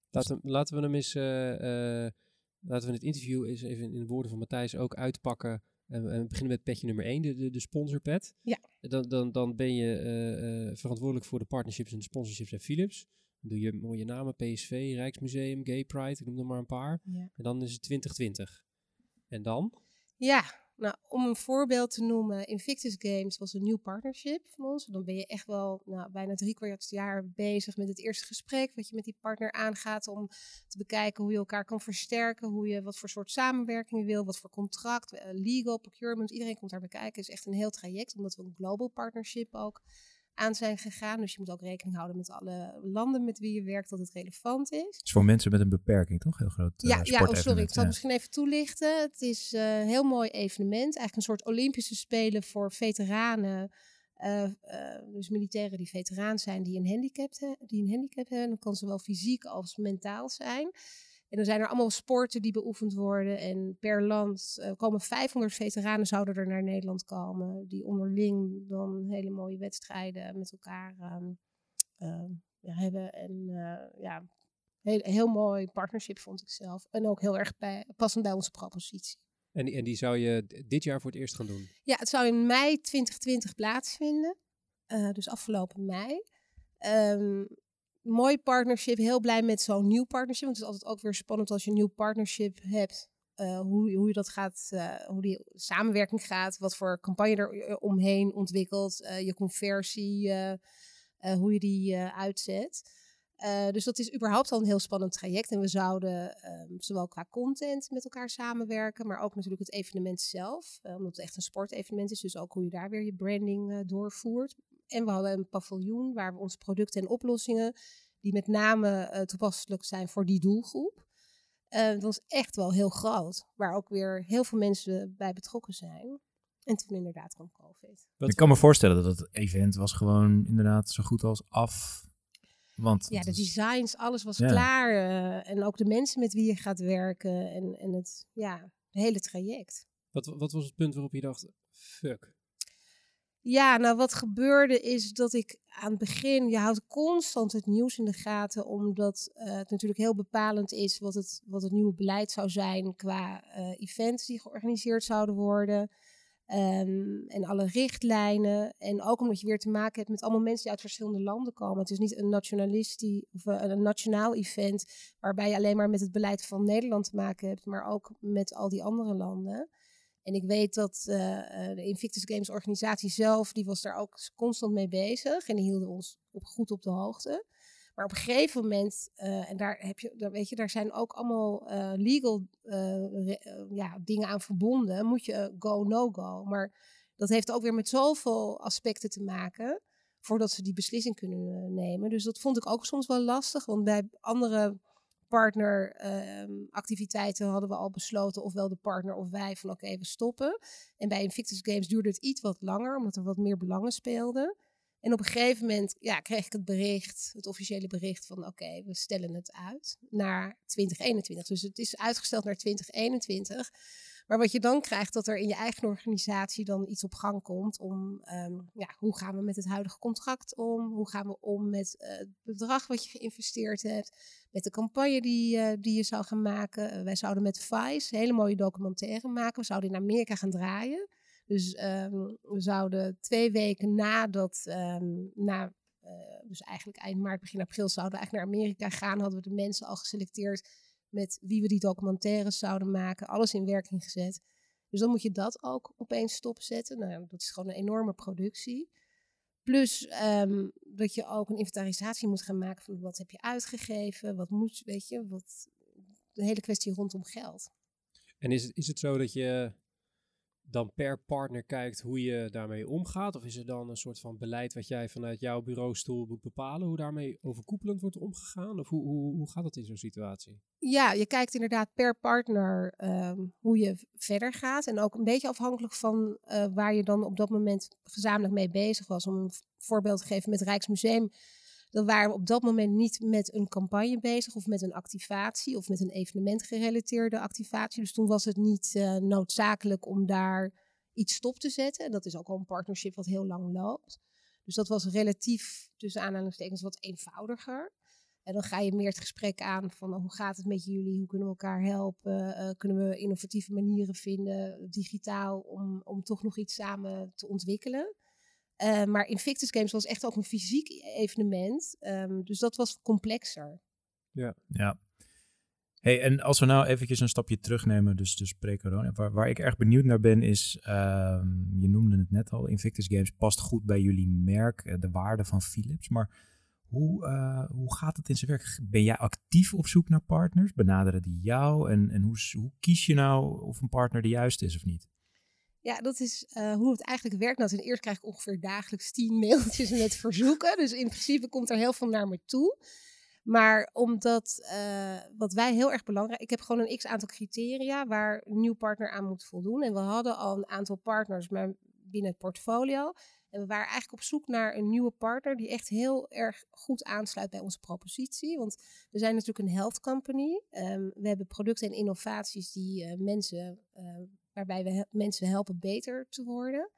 Laten, laten we hem eens, eh, eh, laten we het interview eens even in de woorden van Matthijs ook uitpakken. En, en we beginnen met petje nummer 1, de, de, de sponsorpet. Ja. Dan, dan, dan ben je verantwoordelijk voor de partnerships en de sponsorships bij Philips. Doe je mooie namen, PSV, Rijksmuseum, Gay Pride, ik noem er maar een paar. Ja. En dan is het 2020. En dan? Ja, nou, om een voorbeeld te noemen, Invictus Games was een nieuw partnership van ons. Dan ben je echt wel nou, bijna drie kwart jaar bezig met het eerste gesprek, wat je met die partner aangaat om te bekijken hoe je elkaar kan versterken, hoe je wat voor soort samenwerking je wil, wat voor contract, eh, legal, procurement, iedereen komt daar bekijken. Het is echt een heel traject, omdat we een global partnership ook aan zijn gegaan. Dus je moet ook rekening houden met alle landen met wie je werkt, dat het relevant is. Het is voor mensen met een beperking, toch? Heel groot uh, Ja, ja oh, sorry, ik zal ja. misschien even toelichten. Het is eh, een heel mooi evenement. Eigenlijk een soort Olympische Spelen voor veteranen. eh, eh, dus militairen die veteraan zijn, die een handicap, die een handicap hebben. Dat kan zowel fysiek als mentaal zijn. En dan zijn er allemaal sporten die beoefend worden. En per land eh, komen 500 veteranen zouden er naar Nederland komen. Die onderling dan hele mooie wedstrijden met elkaar ehm, ehm, ja, hebben. En eh, ja, heel, heel mooi partnership vond ik zelf. En ook heel erg bij, passend bij onze propositie. En, die- en die zou je dit jaar voor het eerst gaan doen? Ja, het zou in mei 2020 plaatsvinden. Eh, dus afgelopen mei. Ehm, mooi partnership. Heel blij met zo'n nieuw partnership. Want het is altijd ook weer spannend als je een nieuw partnership hebt. eh, hoe, hoe je dat gaat, eh, hoe die samenwerking gaat. Wat voor campagne er eh, omheen ontwikkelt. je conversie, hoe je die uitzet. Eh, dus dat is überhaupt al een heel spannend traject. En we zouden ehm, zowel qua content met elkaar samenwerken, maar ook natuurlijk het evenement zelf. eh, omdat het echt een sportevenement is, dus ook hoe je daar weer je branding eh, doorvoert. En we hadden een paviljoen waar we onze producten en oplossingen, die met name toepasselijk zijn voor die doelgroep. dat was echt wel heel groot, waar ook weer heel veel mensen bij betrokken zijn. En toen inderdaad kwam COVID. Ik kan me voorstellen dat het event was gewoon inderdaad zo goed als af. Want Ja, de is- designs, alles was Ja. klaar. eh, en ook de mensen met wie je gaat werken. En, en het, ja, het hele traject. Wat, wat was het punt waarop je dacht, fuck? Ja, nou wat gebeurde is dat ik aan het begin, je houdt constant het nieuws in de gaten, omdat eh, het natuurlijk heel bepalend is wat het, wat het nieuwe beleid zou zijn qua eh, events die georganiseerd zouden worden. Ehm, en alle richtlijnen. En ook omdat je weer te maken hebt met allemaal mensen die uit verschillende landen komen. Het is niet een nationalistisch of eh, een nationaal event waarbij je alleen maar met het beleid van Nederland te maken hebt, maar ook met al die andere landen. En ik weet dat eh, eh, de Invictus Games organisatie zelf, die was daar ook constant mee bezig. En die hielden ons goed op de hoogte. Maar op een gegeven moment, eh, en daar heb je, daar, weet je, daar zijn ook allemaal eh, legal eh, ja, dingen aan verbonden. Moet je go, no go. Maar dat heeft ook weer met zoveel aspecten te maken voordat ze die beslissing kunnen nemen. Dus dat vond ik ook soms wel lastig. Want bij andere partneractiviteiten hadden we al besloten, ofwel de partner of wij, van oké, we stoppen. En bij Invictus Games duurde het iets wat langer, omdat er wat meer belangen speelden. En op een gegeven moment ja, kreeg ik het bericht, het officiële bericht van oké, we stellen het uit naar 2021. Dus het is uitgesteld naar 2021. Maar wat je dan krijgt, dat er in je eigen organisatie dan iets op gang komt om, ehm, ja, hoe gaan we met het huidige contract om? Hoe gaan we om met eh, het bedrag wat je geïnvesteerd hebt? Met de campagne die, eh, die je zou gaan maken. Eh, wij zouden met Vice hele mooie documentaire maken. We zouden in Amerika gaan draaien. Dus ehm, we zouden twee weken nadat, ehm, na, eh, dus eigenlijk eind maart, begin april, zouden we eigenlijk naar Amerika gaan. Hadden we de mensen al geselecteerd met wie we die documentaires zouden maken. Alles in werking gezet. Dus dan moet je dat ook opeens stopzetten. Nou, dat is gewoon een enorme productie. Plus ehm, dat je ook een inventarisatie moet gaan maken van wat heb je uitgegeven, wat moet, weet je, wat, de hele kwestie rondom geld. En is is het zo dat je dan per partner kijkt hoe je daarmee omgaat? Of is er dan een soort van beleid wat jij vanuit jouw bureaustoel moet bepalen, hoe daarmee overkoepelend wordt omgegaan? Of hoe, hoe, hoe gaat dat in zo'n situatie? Ja, je kijkt inderdaad per partner ehm, hoe je verder gaat. En ook een beetje afhankelijk van uh, waar je dan op dat moment gezamenlijk mee bezig was. Om een voorbeeld te geven met Rijksmuseum. Dan waren we op dat moment niet met een campagne bezig of met een activatie of met een evenement gerelateerde activatie. Dus toen was het niet uh, noodzakelijk om daar iets stop te zetten. En dat is ook al een partnership wat heel lang loopt. Dus dat was relatief, tussen aanhalingstekens, wat eenvoudiger. En dan ga je meer het gesprek aan van oh, hoe gaat het met jullie? Hoe kunnen we elkaar helpen? Uh, kunnen we innovatieve manieren vinden, digitaal, om, om toch nog iets samen te ontwikkelen? Uh, maar Invictus Games was echt ook een fysiek evenement. Um, dus dat was complexer. Ja. ja. Hey, en als we nou eventjes een stapje terugnemen, dus, dus pre-corona. Waar, waar ik erg benieuwd naar ben is, um, je noemde het net al, Invictus Games past goed bij jullie merk, eh, de waarde van Philips. Maar hoe, uh, hoe gaat het in zijn werk? Ben jij actief op zoek naar partners? Benaderen die jou? En, en hoe, hoe kies je nou of een partner de juiste is of niet? Ja, dat is uh, hoe het eigenlijk werkt. Nou, ten eerste krijg ik ongeveer dagelijks tien <laughs> mailtjes met verzoeken. Dus in principe komt er heel veel naar me toe. Maar omdat, uh, wat wij heel erg belangrijk... Ik heb gewoon een x-aantal criteria waar een nieuw partner aan moet voldoen. En we hadden al een aantal partners maar binnen het portfolio. En we waren eigenlijk op zoek naar een nieuwe partner die echt heel erg goed aansluit bij onze propositie. Want we zijn natuurlijk een health company. Um, we hebben producten en innovaties die uh, mensen waarbij we mensen helpen beter te worden.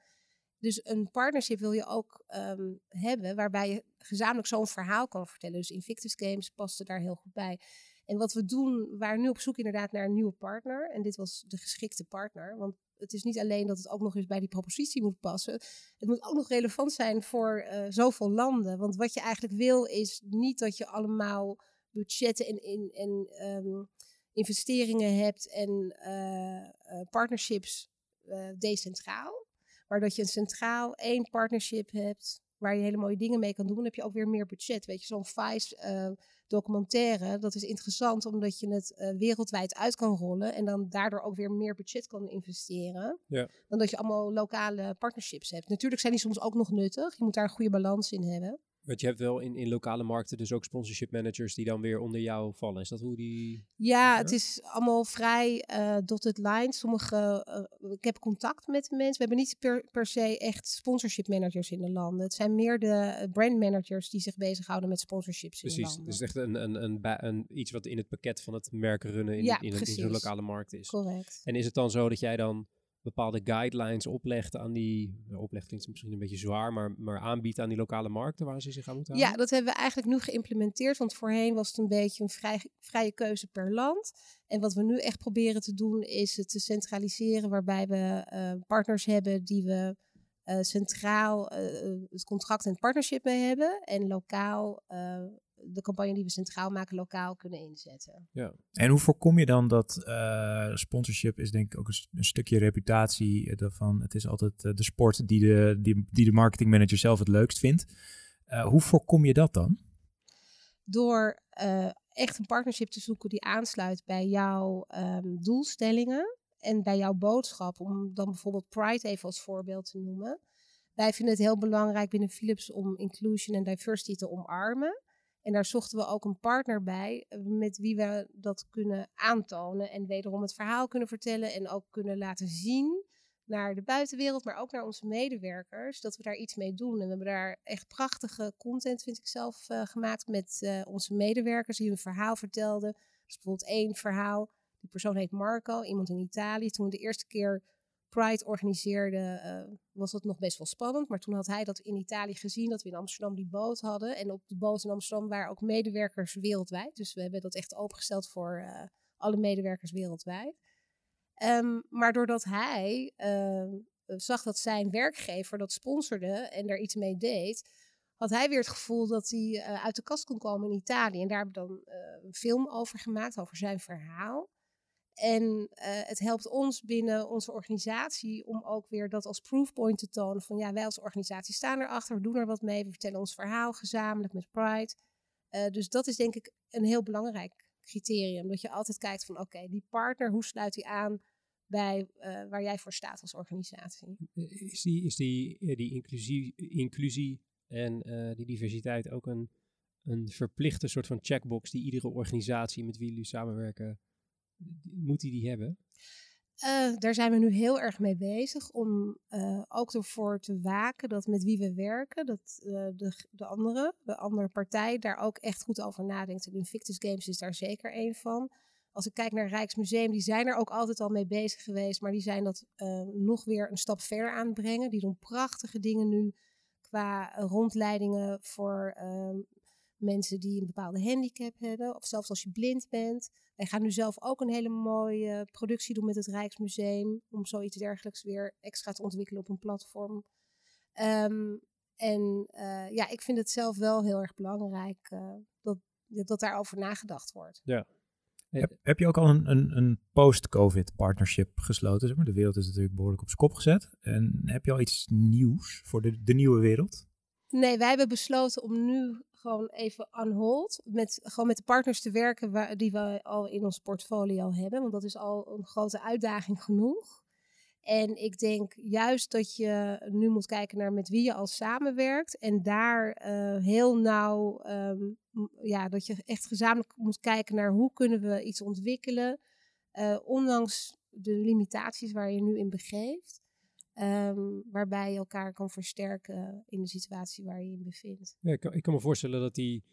Dus een partnership wil je ook um, hebben waarbij je gezamenlijk zo'n verhaal kan vertellen. Dus Invictus Games paste daar heel goed bij. En wat we doen, we waren nu op zoek inderdaad naar een nieuwe partner. En dit was de geschikte partner. Want het is niet alleen dat het ook nog eens bij die propositie moet passen. Het moet ook nog relevant zijn voor uh, zoveel landen. Want wat je eigenlijk wil is niet dat je allemaal budgetten en, en, en um, investeringen hebt en uh, uh, partnerships uh, decentraal. Maar dat je een centraal één partnership hebt waar je hele mooie dingen mee kan doen, dan heb je ook weer meer budget. Weet je, zo'n Vice documentaire, dat is interessant omdat je het wereldwijd uit kan rollen en dan daardoor ook weer meer budget kan investeren. Ja. Dan dat je allemaal lokale partnerships hebt. Natuurlijk zijn die soms ook nog nuttig. Je moet daar een goede balans in hebben. Want je hebt wel in, in lokale markten dus ook sponsorship managers die dan weer onder jou vallen. Is dat hoe die... Ja, het is allemaal vrij uh, dotted line. Sommige, uh, ik heb contact met mensen. We hebben niet per, per se echt sponsorship managers in de landen. Het zijn meer de brand managers die zich bezighouden met sponsorships precies, in de landen. Precies, dus echt een, een, een, een, iets wat in het pakket van het merken runnen in, ja, in, in, in zo'n lokale markt is. Correct. En is het dan zo dat jij dan bepaalde guidelines oplegt aan die, oplegt klinkt misschien een beetje zwaar, maar, maar aanbiedt aan die lokale markten waar ze zich aan moeten houden? Ja, dat hebben we eigenlijk nu geïmplementeerd, want voorheen was het een beetje een vrij, vrije keuze per land. En wat we nu echt proberen te doen is het te centraliseren, waarbij we uh, partners hebben die we uh, centraal uh, het contract en het partnership mee hebben en lokaal de campagne die we centraal maken lokaal kunnen inzetten. Ja. En hoe voorkom je dan dat uh, sponsorship is denk ik ook een, een stukje reputatie daarvan. Het is altijd uh, de sport die de, die, die de marketingmanager zelf het leukst vindt. Uh, hoe voorkom je dat dan? Door echt een partnership te zoeken die aansluit bij jouw um, doelstellingen en bij jouw boodschap. Om dan bijvoorbeeld Pride even als voorbeeld te noemen. Wij vinden het heel belangrijk binnen Philips om inclusion en diversity te omarmen. En daar zochten we ook een partner bij eh, met wie we dat kunnen aantonen. En wederom het verhaal kunnen vertellen en ook kunnen laten zien naar de buitenwereld, maar ook naar onze medewerkers, dat we daar iets mee doen. En we hebben daar echt prachtige content, vind ik zelf, uh, gemaakt met uh, onze medewerkers die hun verhaal vertelden. Dus bijvoorbeeld één verhaal, die persoon heet Marco, iemand in Italië. Toen we de eerste keer Pride organiseerde, uh, was dat nog best wel spannend. Maar toen had hij dat in Italië gezien, dat we in Amsterdam die boot hadden. En op de boot in Amsterdam waren ook medewerkers wereldwijd. Dus we hebben dat echt opengesteld voor uh, alle medewerkers wereldwijd. Um, maar doordat hij uh, zag dat zijn werkgever dat sponsorde en daar iets mee deed, had hij weer het gevoel dat hij uit de kast kon komen in Italië. En daar hebben we dan een film over gemaakt, over zijn verhaal. En uh, het helpt ons binnen onze organisatie om ook weer dat als proofpoint te tonen van ja, wij als organisatie staan erachter, we doen er wat mee, we vertellen ons verhaal gezamenlijk met Pride. Uh, dus dat is denk ik een heel belangrijk criterium, dat je altijd kijkt van oké, die partner, hoe sluit hij aan bij waar jij voor staat als organisatie. Is die, is die, die inclusie, inclusie en die diversiteit ook een, een verplichte soort van checkbox die iedere organisatie met wie jullie samenwerken, moet die die hebben? Uh, daar zijn we nu heel erg mee bezig om uh, ook ervoor te waken dat met wie we werken, dat uh, de, de andere, de andere partij daar ook echt goed over nadenkt. En Invictus Games is daar zeker één van. Als ik kijk naar Rijksmuseum, die zijn er ook altijd al mee bezig geweest, maar die zijn dat nog weer een stap verder aan het brengen. Die doen prachtige dingen nu qua rondleidingen voor ehm, mensen die een bepaalde handicap hebben, of zelfs als je blind bent. Wij gaan nu zelf ook een hele mooie productie doen met het Rijksmuseum, om zoiets dergelijks weer extra te ontwikkelen op een platform. Um, en uh, ja, ik vind het zelf wel heel erg belangrijk uh, dat, dat daarover nagedacht wordt. Ja. Heb, heb je ook al een, een, een post-COVID partnership gesloten? Zeg maar? De wereld is natuurlijk behoorlijk op zijn kop gezet. En heb je al iets nieuws voor de, de nieuwe wereld? Nee, wij hebben besloten om nu gewoon even on hold. Met, gewoon met de partners te werken die we al in ons portfolio hebben. Want dat is al een grote uitdaging genoeg. En ik denk juist dat je nu moet kijken naar met wie je al samenwerkt. En daar uh, heel nauw, um, ja, dat je echt gezamenlijk moet kijken naar hoe kunnen we iets ontwikkelen. Uh, ondanks de limitaties waar je nu in begeeft. Um, waarbij je elkaar kan versterken in de situatie waar je je in bevindt. Ja, ik, kan, ik kan me voorstellen dat die,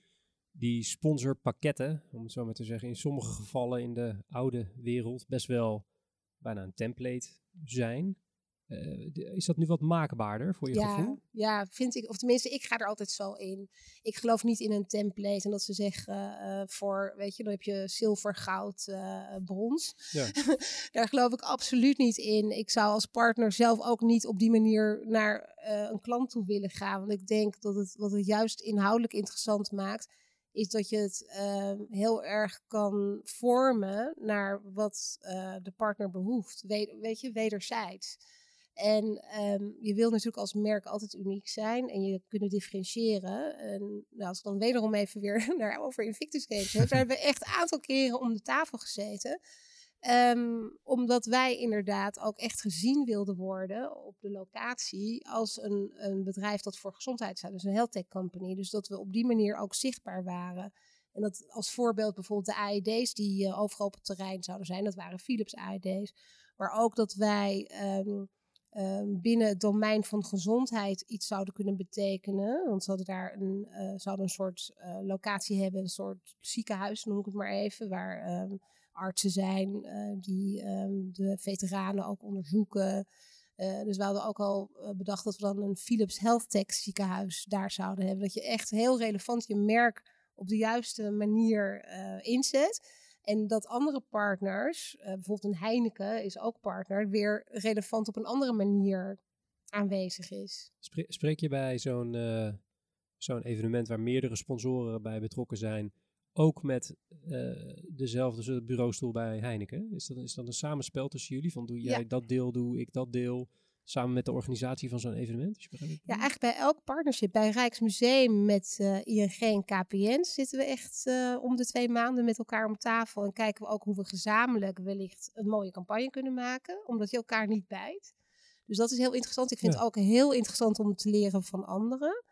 die sponsorpakketten, om het zo maar te zeggen, in sommige gevallen in de oude wereld best wel bijna een template zijn. Uh, is dat nu wat maakbaarder voor je ja, gevoel? Ja, vind ik. Of tenminste, ik ga er altijd zo in. Ik geloof niet in een template en dat ze zeggen uh, voor, weet je, dan heb je zilver, goud, uh, brons. Ja. <laughs> Daar geloof ik absoluut niet in. Ik zou als partner zelf ook niet op die manier naar een klant toe willen gaan. Want ik denk dat het wat het juist inhoudelijk interessant maakt, is dat je het heel erg kan vormen naar wat de partner behoeft. We, weet je, wederzijds. En um, je wil natuurlijk als merk altijd uniek zijn en je kunnen differentiëren. En nou, als ik dan wederom even weer <laughs> naar over Invictus Games heb, daar hebben we echt een aantal keren om de tafel gezeten. Um, omdat wij inderdaad ook echt gezien wilden worden op de locatie als een, een bedrijf dat voor gezondheid staat. Dus een health tech company. Dus dat we op die manier ook zichtbaar waren. En dat als voorbeeld bijvoorbeeld de AED's die uh, overal op het terrein zouden zijn. Dat waren Philips AED's. Maar ook dat wij um, um, binnen het domein van gezondheid iets zouden kunnen betekenen. Want ze hadden daar een, uh, zouden een soort uh, locatie hebben, een soort ziekenhuis noem ik het maar even, waar um, artsen zijn uh, die um, de veteranen ook onderzoeken. dus we hadden ook al bedacht dat we dan een Philips Health Tech ziekenhuis daar zouden hebben. Dat je echt heel relevant je merk op de juiste manier inzet. En dat andere partners, uh, bijvoorbeeld een Heineken is ook partner, weer relevant op een andere manier aanwezig is. Spreek je bij zo'n uh, zo'n evenement waar meerdere sponsoren bij betrokken zijn, ook met uh, dezelfde bureaustoel bij Heineken? Is dat, is dat een samenspel tussen jullie? Van doe jij ja. dat deel, doe ik dat deel? Samen met de organisatie van zo'n evenement? Ja, eigenlijk bij elk partnership. Bij Rijksmuseum met uh, ING en KPN zitten we echt uh, om de twee maanden met elkaar om tafel. En kijken we ook hoe we gezamenlijk wellicht een mooie campagne kunnen maken. Omdat je elkaar niet bijt. Dus dat is heel interessant. Ik vind ja. het ook heel interessant om te leren van anderen.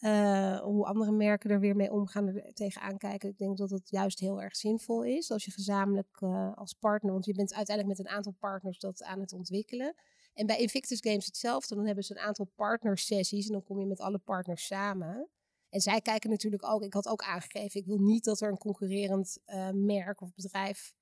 Uh, hoe andere merken er weer mee omgaan, er tegenaan kijken. Ik denk dat het juist heel erg zinvol is als je gezamenlijk als partner, want je bent uiteindelijk met een aantal partners dat aan het ontwikkelen. En bij Invictus Games hetzelfde. Dan hebben ze een aantal partnersessies en dan kom je met alle partners samen. En zij kijken natuurlijk ook, ik had ook aangegeven, ik wil niet dat er een concurrerend uh, merk of bedrijf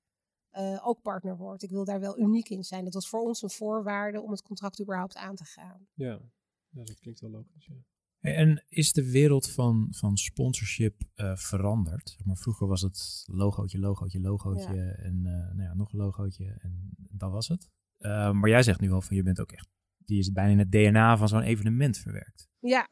uh, ook partner wordt. Ik wil daar wel uniek in zijn. Dat was voor ons een voorwaarde om het contract überhaupt aan te gaan. Ja, ja dat klinkt wel logisch. Ja. En is de wereld van, van sponsorship uh, veranderd? Maar vroeger was het logootje, logootje, logootje ja. en uh, nou ja, nog een logootje en dat was het. Uh, maar jij zegt nu al van je bent ook echt, die is bijna in het DNA van zo'n evenement verwerkt. Ja.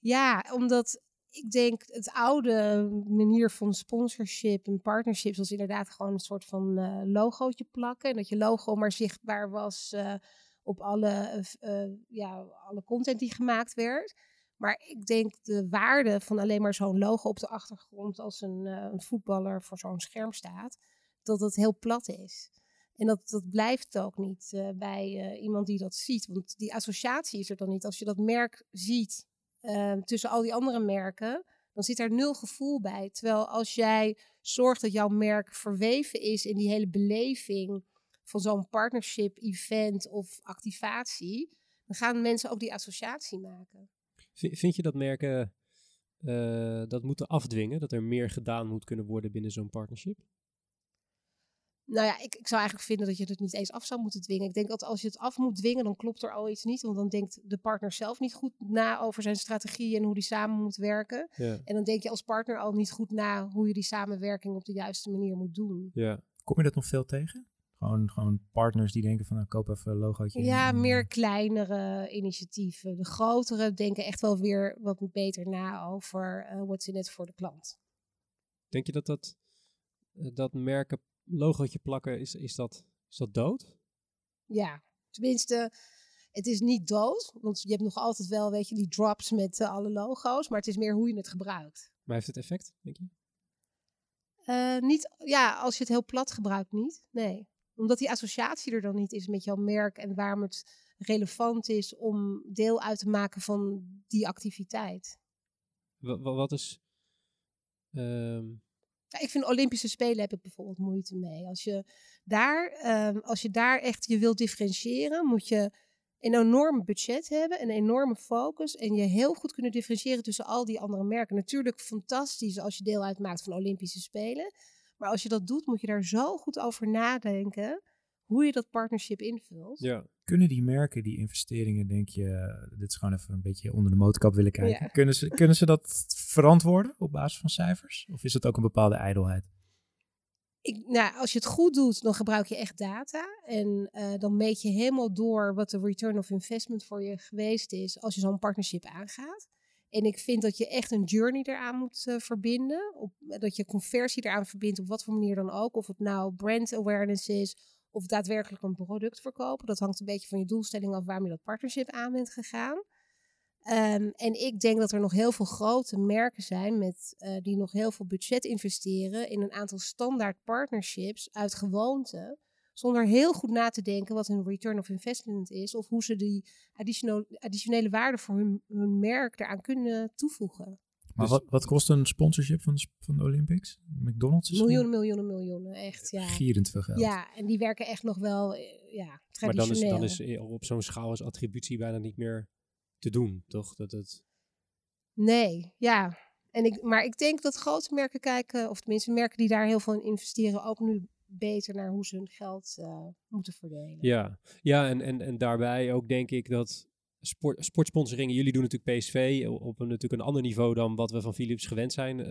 ja, omdat ik denk het oude manier van sponsorship en partnerships was inderdaad gewoon een soort van uh, logootje plakken. En dat je logo maar zichtbaar was uh, op alle, uh, ja, alle content die gemaakt werd. Maar ik denk de waarde van alleen maar zo'n logo op de achtergrond als een, een voetballer voor zo'n scherm staat, dat het heel plat is. En dat, dat blijft ook niet uh, bij uh, iemand die dat ziet. Want die associatie is er dan niet. Als je dat merk ziet uh, tussen al die andere merken, dan zit er nul gevoel bij. Terwijl als jij zorgt dat jouw merk verweven is in die hele beleving van zo'n partnership, event of activatie, dan gaan mensen ook die associatie maken. Vind je dat merken dat moeten afdwingen? Dat er meer gedaan moet kunnen worden binnen zo'n partnership? Nou ja, ik, ik zou eigenlijk vinden dat je het niet eens af zou moeten dwingen. Ik denk dat als je het af moet dwingen, dan klopt er al iets niet. Want dan denkt de partner zelf niet goed na over zijn strategie en hoe die samen moet werken. Ja. En dan denk je als partner al niet goed na hoe je die samenwerking op de juiste manier moet doen. Ja. Kom je dat nog veel tegen? Gewoon, gewoon partners die denken van, nou, koop even een logootje. Ja, meer kleinere initiatieven. De grotere denken echt wel weer wat beter na over uh, what's in it voor de klant. Denk je dat dat, dat merken logootje plakken, is, is, dat, is dat dood? Ja, tenminste, het is niet dood. Want je hebt nog altijd wel, weet je, die drops met uh, alle logo's. Maar het is meer hoe je het gebruikt. Maar heeft het effect, denk je? Uh, niet, ja, als je het heel plat gebruikt, niet. Nee. Omdat die associatie er dan niet is met jouw merk en waarom het relevant is om deel uit te maken van die activiteit. W wat is. Um, ja, ik vind Olympische Spelen heb ik bijvoorbeeld moeite mee. Als je daar, um, als je daar echt je wilt differentiëren, moet je een enorm budget hebben, een enorme focus en je heel goed kunnen differentiëren tussen al die andere merken. Natuurlijk fantastisch als je deel uitmaakt van Olympische Spelen, maar als je dat doet, moet je daar zo goed over nadenken hoe je dat partnership invult. Ja. Kunnen die merken die investeringen, denk je, dit is gewoon even een beetje onder de motorkap willen kijken, ja. kunnen, ze, kunnen ze dat verantwoorden op basis van cijfers? Of is het ook een bepaalde ijdelheid? Ik, nou, als je het goed doet, dan gebruik je echt data. En uh, dan meet je helemaal door wat de return of investment voor je geweest is als je zo'n partnership aangaat. En ik vind dat je echt een journey eraan moet uh, verbinden. Op, dat je conversie eraan verbindt, op wat voor manier dan ook. Of het nou brand awareness is, of daadwerkelijk een product verkopen. Dat hangt een beetje van je doelstelling af waarom je dat partnership aan bent gegaan. Um, en ik denk dat er nog heel veel grote merken zijn met, uh, die nog heel veel budget investeren in een aantal standaard partnerships uit gewoonte. Zonder heel goed na te denken wat hun return of investment is. Of hoe ze die additionele waarde voor hun, hun merk eraan kunnen toevoegen. Maar dus, wat, wat kost een sponsorship van de, van de Olympics? McDonald's? Is miljoenen, miljoenen, miljoenen. Echt, ja. Gierend veel geld. Ja, en die werken echt nog wel ja, traditioneel. Maar dan is, dan is op zo'n schaal is attributie bijna niet meer te doen, toch? Dat het... Nee, ja. En ik, maar ik denk dat grote merken kijken, of tenminste merken die daar heel veel in investeren, ook nu beter naar hoe ze hun geld uh, moeten verdelen. Ja, ja en, en, en daarbij ook denk ik dat sport, sportsponsoringen, jullie doen natuurlijk PSV op een, natuurlijk een ander niveau dan wat we van Philips gewend zijn. Uh,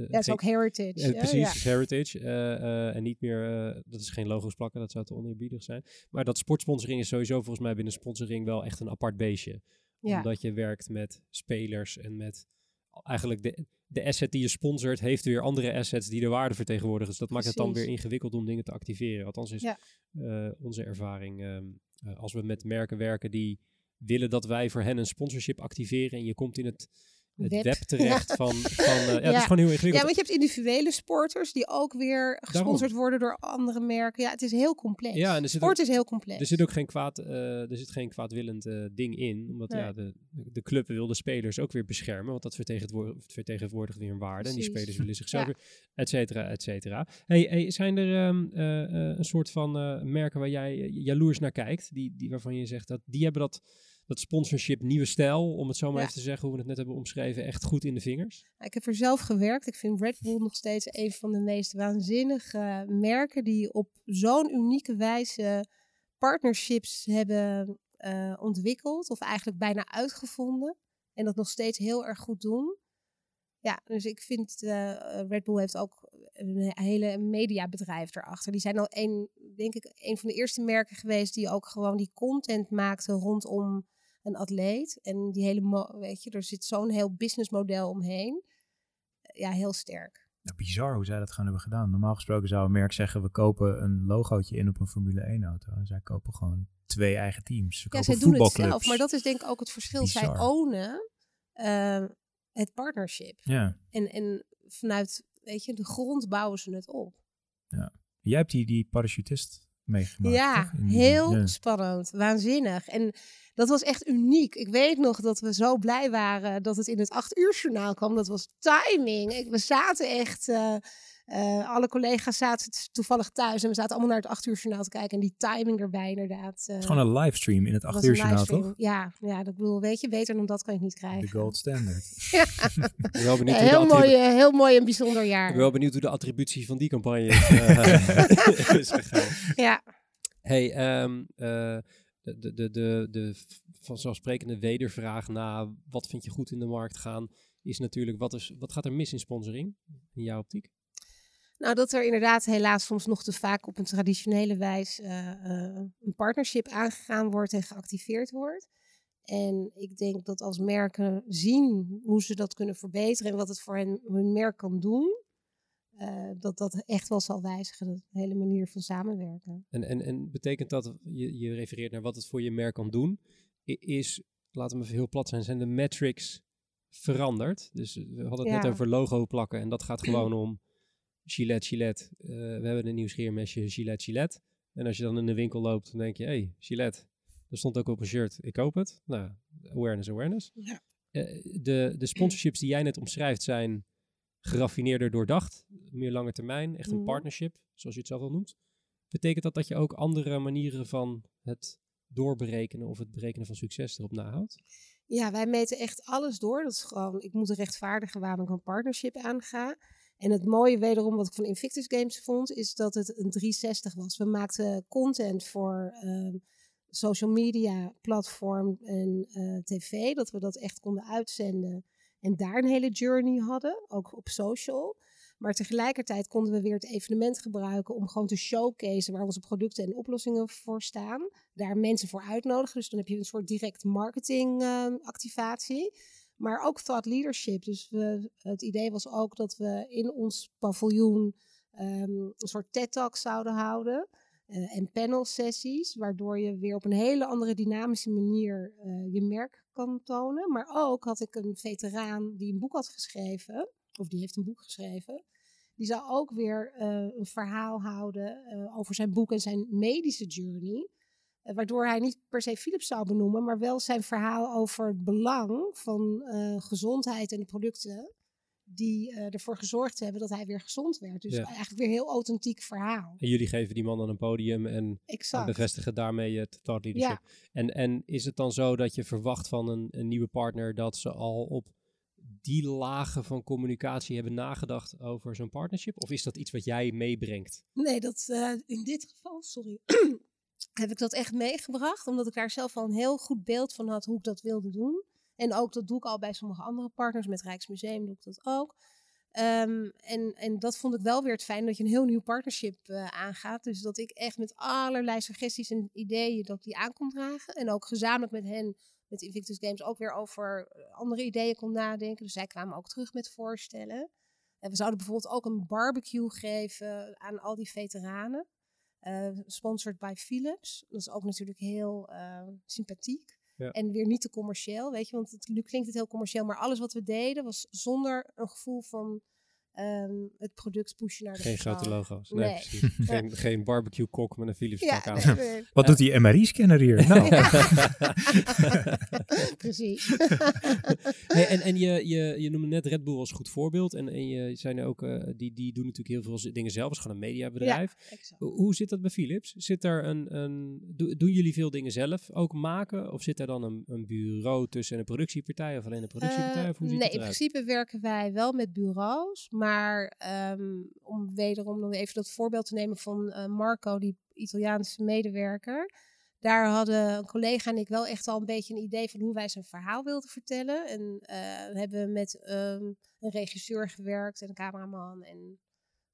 ja, het is ook heritage. Uh, precies, ja. heritage. Uh, en niet meer, dat is geen logo's plakken, dat zou te oneerbiedig zijn. Maar dat sportsponsoring is sowieso volgens mij binnen sponsoring wel echt een apart beestje. Ja. Omdat je werkt met spelers en met eigenlijk de, de asset die je sponsort, heeft weer andere assets die de waarde vertegenwoordigen. Dus dat maakt het dan weer ingewikkeld om dingen te activeren. Althans is ja. onze ervaring um, als we met merken werken die willen dat wij voor hen een sponsorship activeren en je komt in het, het web. web, <laughs> terecht van, van uh, ja, ja, het is gewoon heel ingewikkeld. Ja, want je hebt individuele sporters die ook weer gesponsord Daarom. worden door andere merken. Ja, het is heel complex. Ja, en er zit Sport ook, is heel complex. Er zit ook geen, kwaad, uh, er zit geen kwaadwillend uh, ding in, omdat ja, de, de club wil de spelers ook weer beschermen, want dat vertegenwoordigt, vertegenwoordigt weer een waarde Precies. en die spelers willen zichzelf ja. weer, et cetera, et cetera. Hey, hey, zijn er um, een soort van merken waar jij jaloers naar kijkt, die, die, waarvan je zegt dat die hebben dat dat sponsorship nieuwe stijl, om het zo maar ja. even te zeggen, hoe we het net hebben omschreven, echt goed in de vingers? Ik heb er zelf gewerkt. Ik vind Red Bull nog steeds een van de meest waanzinnige merken die op zo'n unieke wijze partnerships hebben uh, ontwikkeld, of eigenlijk bijna uitgevonden. En dat nog steeds heel erg goed doen. Ja, dus ik vind uh, Red Bull heeft ook een hele mediabedrijf erachter. Die zijn al een, denk ik, een van de eerste merken geweest die ook gewoon die content maakte rondom een atleet. En die hele, weet je, er zit zo'n heel businessmodel omheen. Ja, heel sterk. Ja, bizar hoe zij dat gaan hebben gedaan. Normaal gesproken zou een merk zeggen, we kopen een logootje in op een Formule 1 auto. En zij kopen gewoon twee eigen teams. Ze ja, zij doen het zelf. Maar dat is denk ik ook het verschil. Bizar. Zij ownen uh, het partnership. Ja. En, en vanuit, weet je, de grond bouwen ze het op. Ja. Jij hebt die, die parachutist meegemaakt. Ja, die- heel ja. spannend. Waanzinnig. En dat was echt uniek. Ik weet nog dat we zo blij waren dat het in het acht uur journaal kwam. Dat was timing. Ik, we zaten echt... eh, eh, alle collega's zaten toevallig thuis en we zaten allemaal naar het acht uur journaal te kijken. En die timing erbij inderdaad. eh, Het is gewoon een livestream in het was 8 een uur journaal, toch? Ja, ja, dat bedoel, weet je, beter dan dat kan je niet De krijgen. gold standard. <laughs> Ik ben wel benieuwd, Ja, hoe, de heel, attribu- mooi, eh, heel mooi en bijzonder ik jaar. ben wel benieuwd hoe de attributie van die campagne <laughs> <laughs> is, eh, gegaan. Ja, Hey, ehm, eh, de, de, de, de, de vanzelfsprekende wedervraag na wat vind je goed in de markt gaan, is natuurlijk wat, is, wat gaat er mis in sponsoring in jouw optiek? Nou dat er inderdaad helaas soms nog te vaak op een traditionele wijze eh, eh, een partnership aangegaan wordt en geactiveerd wordt. En ik denk dat als merken zien hoe ze dat kunnen verbeteren en wat het voor hen, hun merk kan doen, eh, dat dat echt wel zal wijzigen, de hele manier van samenwerken. En, en, en betekent dat, je, je refereert naar wat het voor je merk kan doen, is, laten we heel plat zijn, zijn de metrics veranderd? Dus we hadden het net over logo plakken en dat gaat gewoon om Gillette, Gillette. eh, we hebben een nieuw scheermesje, Gillette, Gillette. En als je dan in de winkel loopt, dan denk je, hé, hey, Gillette. Er stond ook op een shirt, ik koop het. Nou, awareness, awareness. Ja. Eh, de, de sponsorships die jij net omschrijft zijn geraffineerder doordacht, meer lange termijn, echt een Mhm. partnership, zoals je het zelf al noemt. Betekent dat dat je ook andere manieren van het doorberekenen of het berekenen van succes erop nahoudt? Ja, wij meten echt alles door. Dat is gewoon, ik moet rechtvaardigen waarom ik een partnership aanga. En het mooie wederom wat ik van Invictus Games vond, is dat het een 360 was. We maakten content voor ehm, social media, platform en eh, tv. Dat we dat echt konden uitzenden en daar een hele journey hadden, ook op social. Maar tegelijkertijd konden we weer het evenement gebruiken om gewoon te showcase waar onze producten en oplossingen voor staan. Daar mensen voor uitnodigen. Dus dan heb je een soort direct marketing ehm, activatie. Maar ook thought leadership. Dus we, het idee was ook dat we in ons paviljoen ehm, een soort TED-talk zouden houden. eh, en panel sessies, waardoor je weer op een hele andere dynamische manier eh, je merk kan tonen. Maar ook had ik een veteraan die een boek had geschreven, of die heeft een boek geschreven. Die zou ook weer eh, een verhaal houden over zijn boek en zijn medische journey. Waardoor hij niet per se Philips zou benoemen, maar wel zijn verhaal over het belang van eh, gezondheid en de producten die eh, ervoor gezorgd hebben dat hij weer gezond werd. Dus Ja. eigenlijk weer een heel authentiek verhaal. En jullie geven die man dan een podium en, bevestigen daarmee het thought leadership. En, en is het dan zo dat je verwacht van een, een nieuwe partner dat ze al op die lagen van communicatie hebben nagedacht over zo'n partnership? Of is dat iets wat jij meebrengt? Nee, dat eh, in dit geval, sorry, heb ik dat echt meegebracht. Omdat ik daar zelf al een heel goed beeld van had hoe ik dat wilde doen. En ook dat doe ik al bij sommige andere partners. Met Rijksmuseum doe ik dat ook. Ehm, en, en dat vond ik wel weer het fijn dat je een heel nieuw partnership eh, aangaat. Dus dat ik echt met allerlei suggesties en ideeën dat die aan kon dragen. En ook gezamenlijk met hen, met Invictus Games, ook weer over eh, andere ideeën kon nadenken. Dus zij kwamen ook terug met voorstellen. En we zouden bijvoorbeeld ook een barbecue geven aan al die veteranen. Eh sponsored by Philips. Dat is ook natuurlijk heel eh, sympathiek. Ja. En weer niet te commercieel, weet je. Want het, nu klinkt het heel commercieel. Maar alles wat we deden was zonder een gevoel van ehm, het product pushen naar de Geen grote logo's. Nee, Nee. precies. <laughs> Geen, geen barbecue kok met een Philips Ja, aan. nee, <laughs> Wat Ja. doet die MRI-scanner hier? Nou, <laughs> precies. Hey, en en je, je, je noemde net Red Bull als goed voorbeeld. En, en je zei nu ook, eh, die, die doen natuurlijk heel veel dingen zelf. Het is gewoon een mediabedrijf. Hoe- zit dat bij Philips? Zit er een, een, do- doen jullie veel dingen zelf ook maken? Of zit er dan een, een bureau tussen en een productiepartij? Of alleen een productiepartij? Eh, of hoe ziet nee, het in principe werken wij wel met bureaus. Maar ehm, om wederom nog even dat voorbeeld te nemen van eh, Marco, die Italiaanse medewerker. Daar hadden een collega en ik wel echt al een beetje een idee van hoe wij zijn verhaal wilden vertellen. En eh, hebben met ehm, een regisseur gewerkt en een cameraman en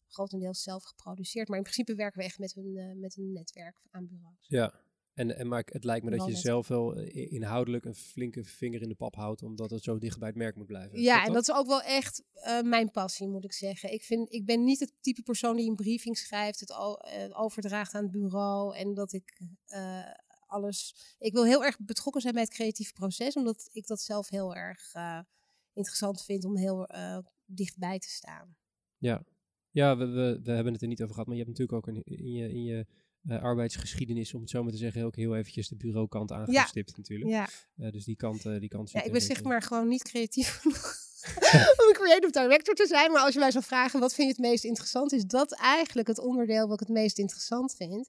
grotendeels zelf geproduceerd. Maar in principe werken we echt met een, eh, met een netwerk aan bureaus. Ja. En, en maar het lijkt me dat je zelf wel eh, inhoudelijk een flinke vinger in de pap houdt, omdat het zo dicht bij het merk moet blijven. Ja, en dat is ook wel echt eh, mijn passie, moet ik zeggen. Ik, vind, ik ben niet het type persoon die een briefing schrijft, het eh, overdraagt aan het bureau en dat ik alles. Ik wil heel erg betrokken zijn bij het creatieve proces, omdat ik dat zelf heel erg interessant vind om heel dichtbij te staan. Ja, ja we, we, we hebben het er niet over gehad, maar je hebt natuurlijk ook een, in je, in je uh, arbeidsgeschiedenis, om het zo maar te zeggen, ook heel eventjes de bureaukant aangestipt natuurlijk. Ja. Uh, dus die kant, uh, die kant ja, ik ben zeg maar gewoon niet creatief <laughs> <laughs> om een creative director te zijn. Maar als je mij zou vragen, wat vind je het meest interessant? Is dat eigenlijk het onderdeel wat ik het meest interessant vind.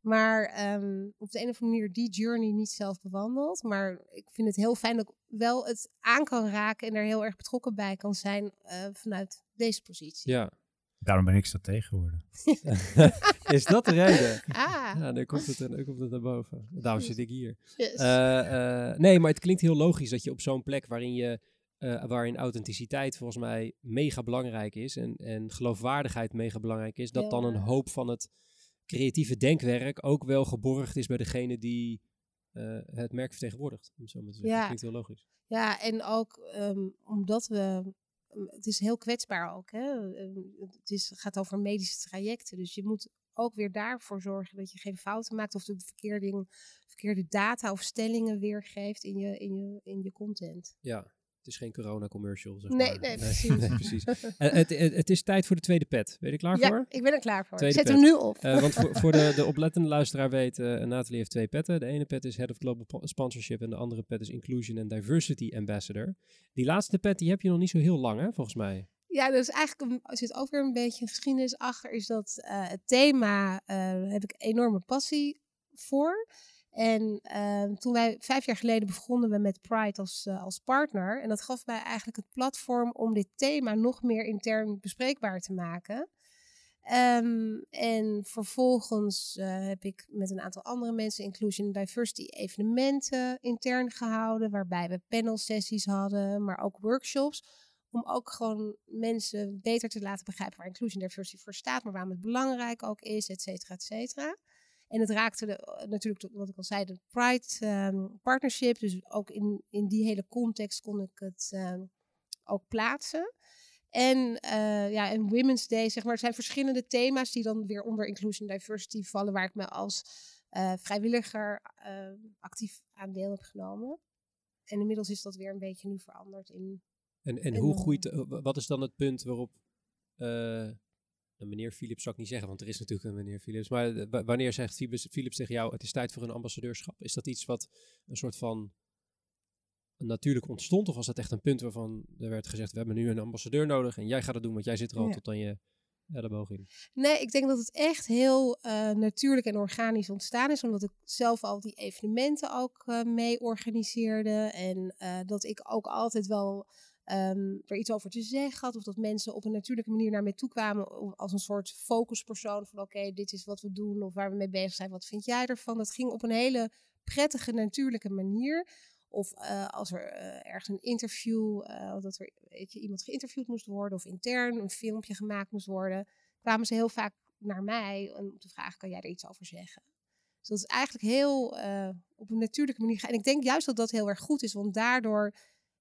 Maar um, op de een of andere manier die journey niet zelf bewandeld. Maar ik vind het heel fijn dat ik wel het aan kan raken en er heel erg betrokken bij kan zijn vanuit deze positie. Ja, Daarom ben ik zo tegen geworden. <laughs> <laughs> is dat de reden? Ah. Ja, dan komt het, dan komt het naar boven. Daarom zit ik hier. Yes. Uh, uh, nee, maar het klinkt heel logisch dat je op zo'n plek waarin je uh, waarin authenticiteit volgens mij mega belangrijk is en, en geloofwaardigheid mega belangrijk is, dat dan een hoop van het creatieve denkwerk ook wel geborgd is bij degene die het merk vertegenwoordigt. Om zo maar te zeggen. Ja. Dat klinkt heel logisch. Ja, en ook um, omdat we het is heel kwetsbaar ook. Hè? Het is, gaat over medische trajecten. Dus je moet ook weer daarvoor zorgen dat je geen fouten maakt of de verkeerde, verkeerde data of stellingen weergeeft in je, in je, in je content. Ja, het is geen corona-commercial. Zeg nee, maar. nee, precies. nee, precies. uh, het, het, het, is tijd voor de tweede pet. Ben je er klaar ja, voor? ik ben er klaar voor. Tweede Zet pet. hem nu op. Uh, want voor, voor de, <laughs> de oplettende luisteraar weet, uh, Nathalie heeft twee petten. De ene pet is Head of Global Sponsorship en de andere pet is Inclusion and Diversity Ambassador. Die laatste pet die heb je nog niet zo heel lang, hè, volgens mij. Ja, dus eigenlijk een, zit ook weer een beetje een geschiedenis achter. Is dat uh, het thema, heb ik enorme passie voor. En uh, toen wij vijf jaar geleden begonnen we met Pride als, uh, als partner. En dat gaf mij eigenlijk het platform om dit thema nog meer intern bespreekbaar te maken. Um, en vervolgens uh, heb ik met een aantal andere mensen Inclusion Diversity evenementen intern gehouden. Waarbij we panelsessies hadden, maar ook workshops om ook gewoon mensen beter te laten begrijpen waar inclusion diversity voor staat, maar waarom het belangrijk ook is, et cetera, et cetera. En het raakte de, natuurlijk, wat ik al zei, de Pride um, Partnership. Dus ook in, in die hele context kon ik het um, ook plaatsen. En, uh, ja, en Women's Day, zeg maar, er zijn verschillende thema's die dan weer onder inclusion en diversity vallen, waar ik me als uh, vrijwilliger uh, actief aan deel heb genomen. En inmiddels is dat weer een beetje nu veranderd in en, en hoe groeit, wat is dan het punt waarop, uh, meneer Philips zou ik niet zeggen, want er is natuurlijk een meneer Philips, maar wanneer zegt Philips, Philips tegen jou, het is tijd voor een ambassadeurschap? Is dat iets wat een soort van natuurlijk ontstond, of was dat echt een punt waarvan er werd gezegd, we hebben nu een ambassadeur nodig en jij gaat het doen, want jij zit er al Ja. tot aan je elleboog in? Nee, ik denk dat het echt heel uh, natuurlijk en organisch ontstaan is. Omdat ik zelf al die evenementen ook uh, mee organiseerde. En uh, dat ik ook altijd wel um, er iets over te zeggen had. Of dat mensen op een natuurlijke manier naar mij toe kwamen. Als een soort focuspersoon. Van oké, dit is wat we doen. Of waar we mee bezig zijn. Wat vind jij ervan? Dat ging op een hele prettige, natuurlijke manier. Of uh, als er uh, ergens een interview, uh, dat er weet je, iemand geïnterviewd moest worden, of intern een filmpje gemaakt moest worden, kwamen ze heel vaak naar mij om te vragen: kan jij er iets over zeggen? Dus dat is eigenlijk heel op een natuurlijke manier. En ik denk juist dat dat heel erg goed is, want daardoor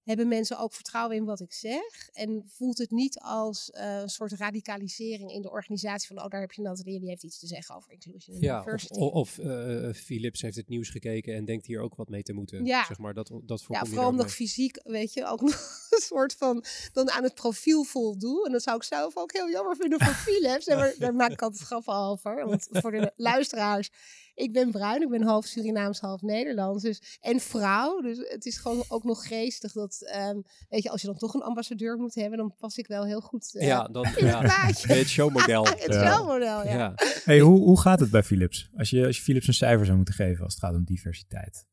hebben mensen ook vertrouwen in wat ik zeg. En voelt het niet als uh, een soort radicalisering in de organisatie van, oh, daar heb je Nathalie, die heeft iets te zeggen over inclusion ja, diversity. Of, of uh, Philips heeft het nieuws gekeken en denkt hier ook wat mee te moeten. Ja, zeg maar, dat, dat ja vooral omdat ik fysiek, weet je, ook <laughs> nog een soort van dan aan het profiel voldoe. En dat zou ik zelf ook heel jammer vinden voor <laughs> Philips. En daar, daar maak ik altijd grappen over. Want voor de luisteraars, ik ben bruin, ik ben half Surinaams, half Nederlands. Dus, en vrouw, dus het is gewoon ook nog geestig dat Um, weet je, als je dan toch een ambassadeur moet hebben, dan pas ik wel heel goed uh, ja, dan, in ja, het plaatje. Het showmodel. <laughs> het showmodel, ja. ja. Hey, hoe, hoe gaat het bij Philips? Als je, als je Philips een cijfer zou moeten geven als het gaat om diversiteit.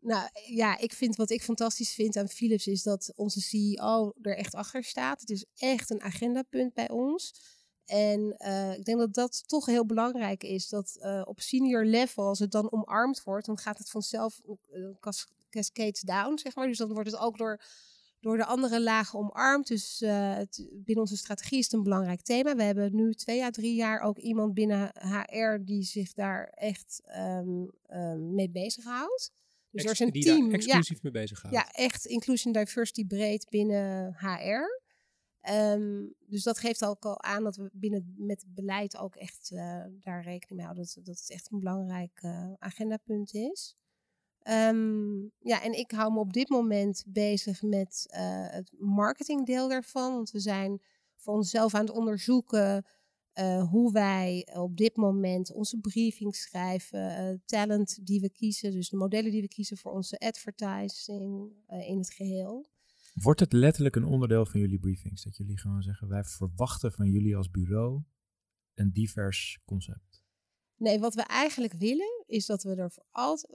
Nou ja, ik vind wat ik fantastisch vind aan Philips is dat onze CEO er echt achter staat. Het is echt een agendapunt bij ons. En uh, ik denk dat dat toch heel belangrijk is. Dat uh, op senior level, als het dan omarmd wordt, dan gaat het vanzelf uh, cascades down, zeg maar. Dus dan wordt het ook door, door de andere lagen omarmd. Dus het, binnen onze strategie is het een belangrijk thema. We hebben nu twee à drie jaar ook iemand binnen HR die zich daar echt um, um, mee bezighoudt. Dus Ex er is een team. exclusief mee bezig gaat. Ja, echt inclusion diversity breed binnen HR. Um, dus dat geeft ook al aan dat we binnen met beleid ook echt uh, daar rekening mee houden. Dat, dat het echt een belangrijk uh, agendapunt is. Um, ja, en ik hou me op dit moment bezig met uh, het marketingdeel daarvan. Want we zijn voor onszelf aan het onderzoeken hoe wij op dit moment onze briefing schrijven, talent die we kiezen, dus de modellen die we kiezen voor onze advertising in het geheel. Wordt het letterlijk een onderdeel van jullie briefings? Dat jullie gewoon zeggen, wij verwachten van jullie als bureau een divers concept? Nee, wat we eigenlijk willen is dat we er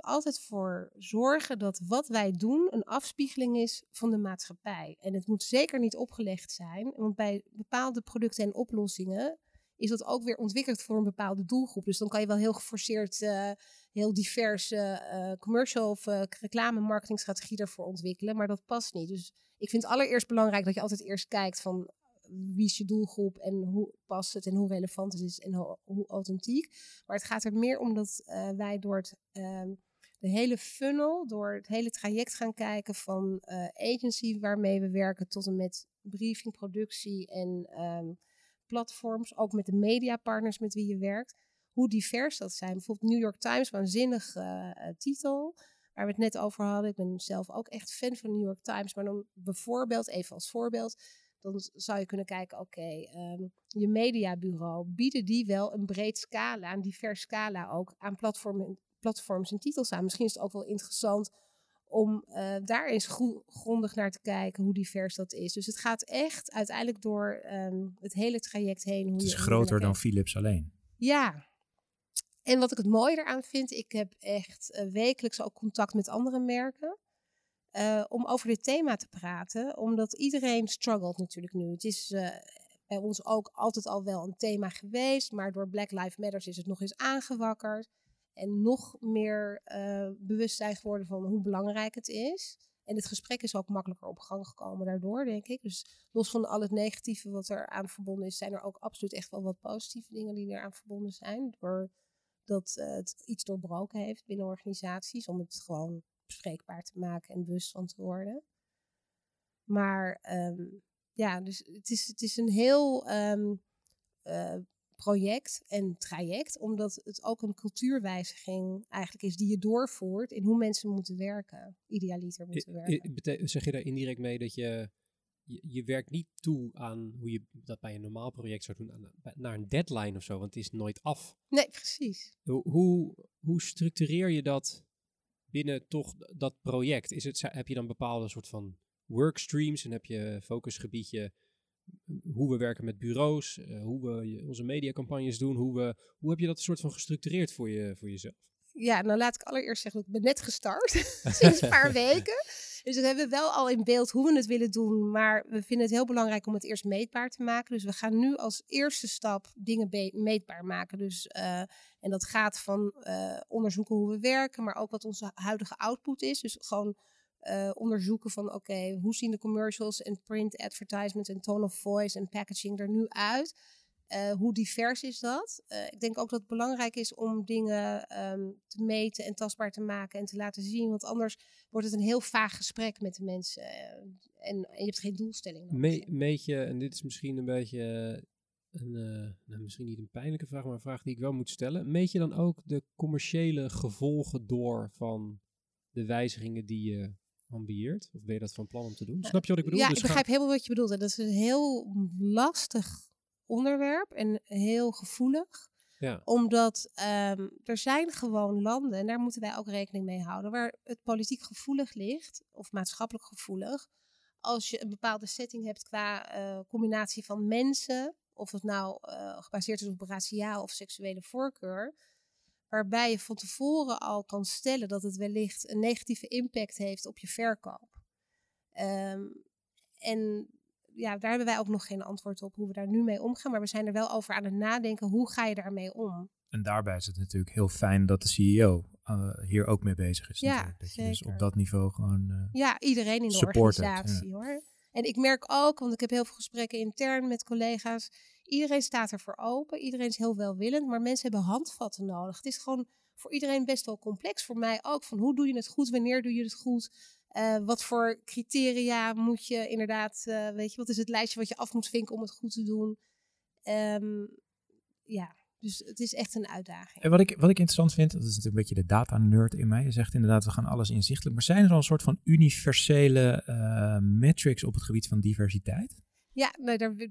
altijd, voor zorgen dat wat wij doen een afspiegeling is van de maatschappij. En het moet zeker niet opgelegd zijn, want bij bepaalde producten en oplossingen is dat ook weer ontwikkeld voor een bepaalde doelgroep. Dus dan kan je wel heel geforceerd, uh, heel diverse uh, commercial of uh, reclame marketingstrategie daarvoor ontwikkelen. Maar dat past niet. Dus ik vind het allereerst belangrijk dat je altijd eerst kijkt van wie is je doelgroep en hoe past het en hoe relevant het is en hoe, hoe authentiek. Maar het gaat er meer om dat wij door het, ehm, de hele funnel, door het hele traject gaan kijken van agency waarmee we werken tot en met briefing, productie en um, platforms, ook met de mediapartners met wie je werkt, hoe divers dat zijn. Bijvoorbeeld New York Times, waanzinnig titel, waar we het net over hadden. Ik ben zelf ook echt fan van New York Times, maar dan bijvoorbeeld, even als voorbeeld, dan zou je kunnen kijken, oké, okay, um, ehm, je mediabureau, bieden die wel een breed scala, een divers scala ook aan platformen, platforms en titels aan? Misschien is het ook wel interessant om uh, daar eens grondig naar te kijken hoe divers dat is. Dus het gaat echt uiteindelijk door um, het hele traject heen. Hoe het is groter dan Philips alleen. Ja. En wat ik het mooie eraan vind, ik heb echt uh, wekelijks ook contact met andere merken. Uh, om over dit thema te praten, omdat iedereen struggelt natuurlijk nu. Het is bij ons ook altijd al wel een thema geweest, maar door Black Lives Matter is het nog eens aangewakkerd en nog meer uh, bewust zijn geworden van hoe belangrijk het is. En het gesprek is ook makkelijker op gang gekomen daardoor, denk ik. Dus los van al het negatieve wat er aan verbonden is, zijn er ook absoluut echt wel wat positieve dingen die er aan verbonden zijn. Doordat uh, het iets doorbroken heeft binnen organisaties, om het gewoon bespreekbaar te maken en bewust van te worden. Maar um, ja, dus het is, het is een heel um, uh, project en traject, omdat het ook een cultuurwijziging eigenlijk is die je doorvoert in hoe mensen moeten werken, idealiter moeten werken. zeg je daar indirect mee dat je, je, je, werkt niet toe aan hoe je dat bij een normaal project zou doen, aan, naar een deadline of zo, want het is nooit af. Nee, precies. Hoe, hoe, hoe structureer je dat binnen toch dat project? Is het, heb je dan bepaalde soort van workstreams en heb je focusgebiedje hoe we werken met bureaus, uh, hoe we onze mediacampagnes doen, hoe, we, hoe heb je dat soort van gestructureerd voor, je, voor jezelf? Ja, nou laat ik allereerst zeggen, ik ben net gestart, <laughs> sinds een paar <laughs> weken. Dus we hebben wel al in beeld hoe we het willen doen, maar we vinden het heel belangrijk om het eerst meetbaar te maken. Dus we gaan nu als eerste stap dingen meetbaar maken. Dus, uh, en dat gaat van uh, onderzoeken hoe we werken, maar ook wat onze huidige output is. Dus gewoon uh, onderzoeken van oké, hoe zien de commercials en print advertisement en tone of voice en packaging er nu uit? Uh, hoe divers is dat? Uh, ik denk ook dat het belangrijk is om dingen um, te meten en tastbaar te maken en te laten zien. Want anders wordt het een heel vaag gesprek met de mensen. en, en, je hebt geen doelstelling. Me meet je, en dit is misschien een beetje een, nou, misschien niet een pijnlijke vraag, maar een vraag die ik wel moet stellen. Meet je dan ook de commerciële gevolgen door van de wijzigingen die je ambieert? Of ben je dat van plan om te doen? Snap je wat ik bedoel? Ja, dus ik begrijp helemaal wat je bedoelt. En dat is een heel lastig onderwerp en heel gevoelig. Ja. Omdat um, er zijn gewoon landen, en daar moeten wij ook rekening mee houden, waar het politiek gevoelig ligt, of maatschappelijk gevoelig, als je een bepaalde setting hebt qua uh, combinatie van mensen, of het nou uh, gebaseerd is op raciaal of seksuele voorkeur, waarbij je van tevoren al kan stellen dat het wellicht een negatieve impact heeft op je verkoop. Um, en ja, daar hebben wij ook nog geen antwoord op hoe we daar nu mee omgaan, maar we zijn er wel over aan het nadenken hoe ga je daarmee om. En daarbij is het natuurlijk heel fijn dat de CEO uh, hier ook mee bezig is. Ja, dat je dus op dat niveau gewoon. Uh, ja, iedereen in de organisatie hoor. En ik merk ook, want ik heb heel veel gesprekken intern met collega's. Iedereen staat ervoor open. Iedereen is heel welwillend. Maar mensen hebben handvatten nodig. Het is gewoon voor iedereen best wel complex. Voor mij ook. Van hoe doe je het goed? Wanneer doe je het goed? Uh, wat voor criteria moet je inderdaad, uh, weet je, wat is het lijstje wat je af moet vinken om het goed te doen? Um, ja, dus het is echt een uitdaging. En wat ik, wat ik interessant vind, dat is natuurlijk een beetje de data-nerd in mij. Je zegt inderdaad, we gaan alles inzichtelijk. Maar zijn er al een soort van universele uh, metrics op het gebied van diversiteit? Ja,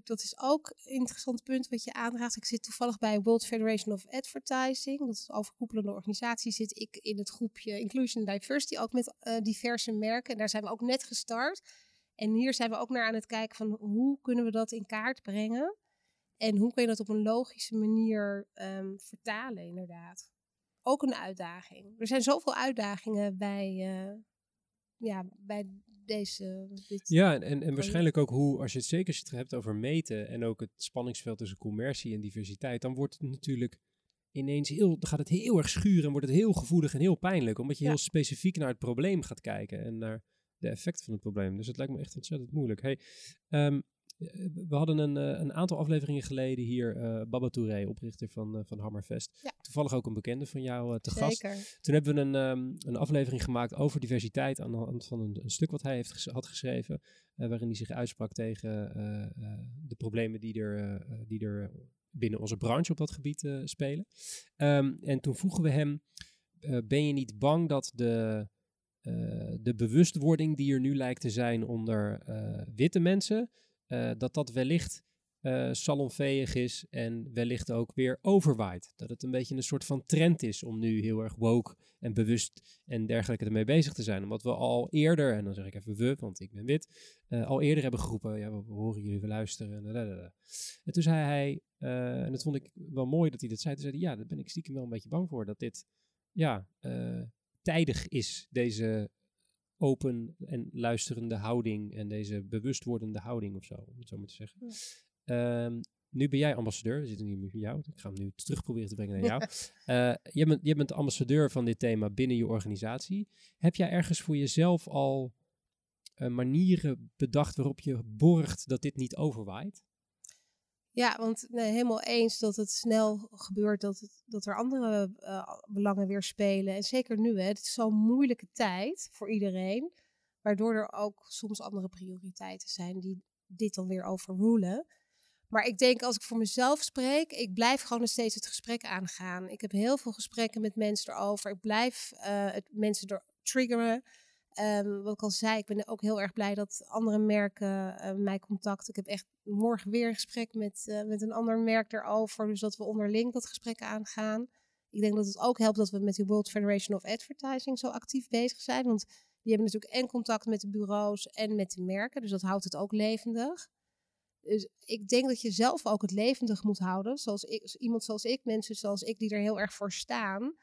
dat is ook een interessant punt wat je aanraakt. Ik zit toevallig bij World Federation of Advertising. Dat is een overkoepelende organisatie. Zit ik in het groepje Inclusion Diversity, ook met uh, diverse merken. En daar zijn we ook net gestart. En hier zijn we ook naar aan het kijken van hoe kunnen we dat in kaart brengen. En hoe kun je dat op een logische manier um, vertalen, inderdaad. Ook een uitdaging. Er zijn zoveel uitdagingen bij, uh, ja, bij deze. Dit ja, en, en waarschijnlijk ook hoe, als je het zeker hebt over meten en ook het spanningsveld tussen commercie en diversiteit, dan wordt het natuurlijk ineens heel, dan gaat het heel erg schuren en wordt het heel gevoelig en heel pijnlijk, omdat je heel specifiek naar het probleem gaat kijken en naar de effecten van het probleem. Dus het lijkt me echt ontzettend moeilijk. Hey, um, we hadden een, eh, een aantal afleveringen geleden hier uh, Baba Touré, oprichter van, uh, van Hammerfest. Ja. Toevallig ook een bekende van jou te Zeker. gast. Toen hebben we een, um, een aflevering gemaakt over diversiteit aan de hand van een, een stuk wat hij heeft ges had geschreven. waarin hij zich uitsprak tegen de problemen die er, die er binnen onze branche op dat gebied spelen. Um, en toen vroegen we hem, ben je niet bang dat de... de bewustwording die er nu lijkt te zijn onder witte mensen, uh, dat dat wellicht uh, salonveeg is en wellicht ook weer overwaait. Dat het een beetje een soort van trend is om nu heel erg woke en bewust en dergelijke ermee bezig te zijn. Omdat we al eerder, en dan zeg ik even we, want ik ben wit, uh, al eerder hebben geroepen, ja, we, horen jullie, we luisteren. En, en toen zei hij, en dat vond ik wel mooi dat hij dat zei, toen zei hij, ja, daar ben ik stiekem wel een beetje bang voor, dat dit, ja, tijdig is, deze open en luisterende houding en deze bewustwordende houding of zo, om het zo maar te zeggen. Um, nu ben jij ambassadeur, we zitten nu met jou, ik ga hem nu terug proberen te brengen naar <laughs> jou. uh, je, bent, je bent ambassadeur van dit thema binnen je organisatie. Heb jij ergens voor jezelf al uh, manieren bedacht waarop je borgt dat dit niet overwaait? Ja, want nee, helemaal eens dat het snel gebeurt dat, het, dat er andere uh, belangen weer spelen. En zeker nu, hè, het is zo'n moeilijke tijd voor iedereen. Waardoor er ook soms andere prioriteiten zijn die dit dan weer overrulen. Maar ik denk als ik voor mezelf spreek, ik blijf gewoon nog steeds het gesprek aangaan. Ik heb heel veel gesprekken met mensen erover. Ik blijf uh, het mensen er triggeren. Um, wat ik al zei, ik ben ook heel erg blij dat andere merken uh, mij contacten. Ik heb echt morgen weer een gesprek met, uh, met een ander merk erover. Dus dat we onderling dat gesprek aangaan. Ik denk dat het ook helpt dat we met die World Federation of Advertising zo actief bezig zijn. Want die hebben natuurlijk en contact met de bureaus en met de merken. Dus dat houdt het ook levendig. Dus ik denk dat je zelf ook het levendig moet houden. Zoals ik, iemand zoals ik, mensen zoals ik, die er heel erg voor staan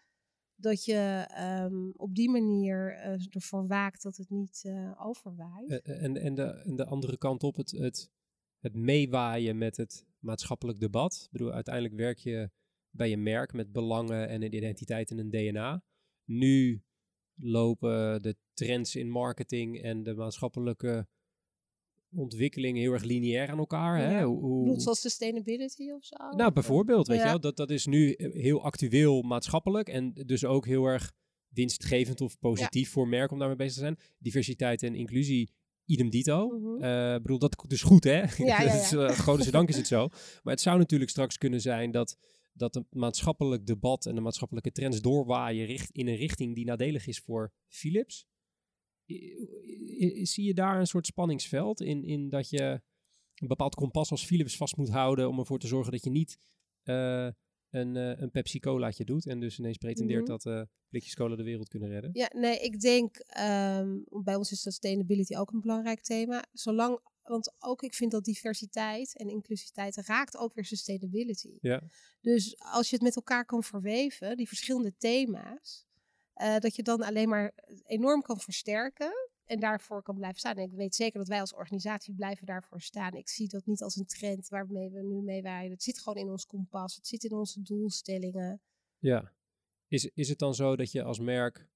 dat je um, op die manier uh, ervoor waakt dat het niet uh, overwaait. Uh, en, en, de, en de andere kant op, het, het, het meewaaien met het maatschappelijk debat. Ik bedoel, uiteindelijk werk je bij een merk met belangen en een identiteit en een DNA. Nu lopen de trends in marketing en de maatschappelijke ontwikkeling heel erg lineair aan elkaar. Ja. Hè? Hoe, zoals sustainability of zo? Nou, bijvoorbeeld, weet ja. je wel, dat, dat is nu heel actueel maatschappelijk en dus ook heel erg winstgevend of positief ja. voor merken om daarmee bezig te zijn. Diversiteit en inclusie, idem dito. Ik mm -hmm. uh, bedoel, dat is goed, hè? Ja, <laughs> is, uh, godzijdank is het zo. Maar het zou natuurlijk straks kunnen zijn dat, dat het maatschappelijk debat en de maatschappelijke trends doorwaaien richt, in een richting die nadelig is voor Philips zie je daar een soort spanningsveld in, in dat je een bepaald kompas als Philips vast moet houden om ervoor te zorgen dat je niet uh, een, uh, een Pepsi Colaatje doet en dus ineens pretendeert mm -hmm. dat uh, blikjes cola de wereld kunnen redden? Ja, nee, ik denk um, bij ons is sustainability ook een belangrijk thema. Zolang, want ook ik vind dat diversiteit en inclusiviteit raakt ook weer sustainability. Ja. Dus als je het met elkaar kan verweven, die verschillende thema's, uh, dat je dan alleen maar enorm kan versterken en daarvoor kan blijven staan. Ik weet zeker dat wij als organisatie blijven daarvoor staan. Ik zie dat niet als een trend waarmee we nu mee waaien. Het zit gewoon in ons kompas, het zit in onze doelstellingen. Ja. Is, is het dan zo dat je als merk,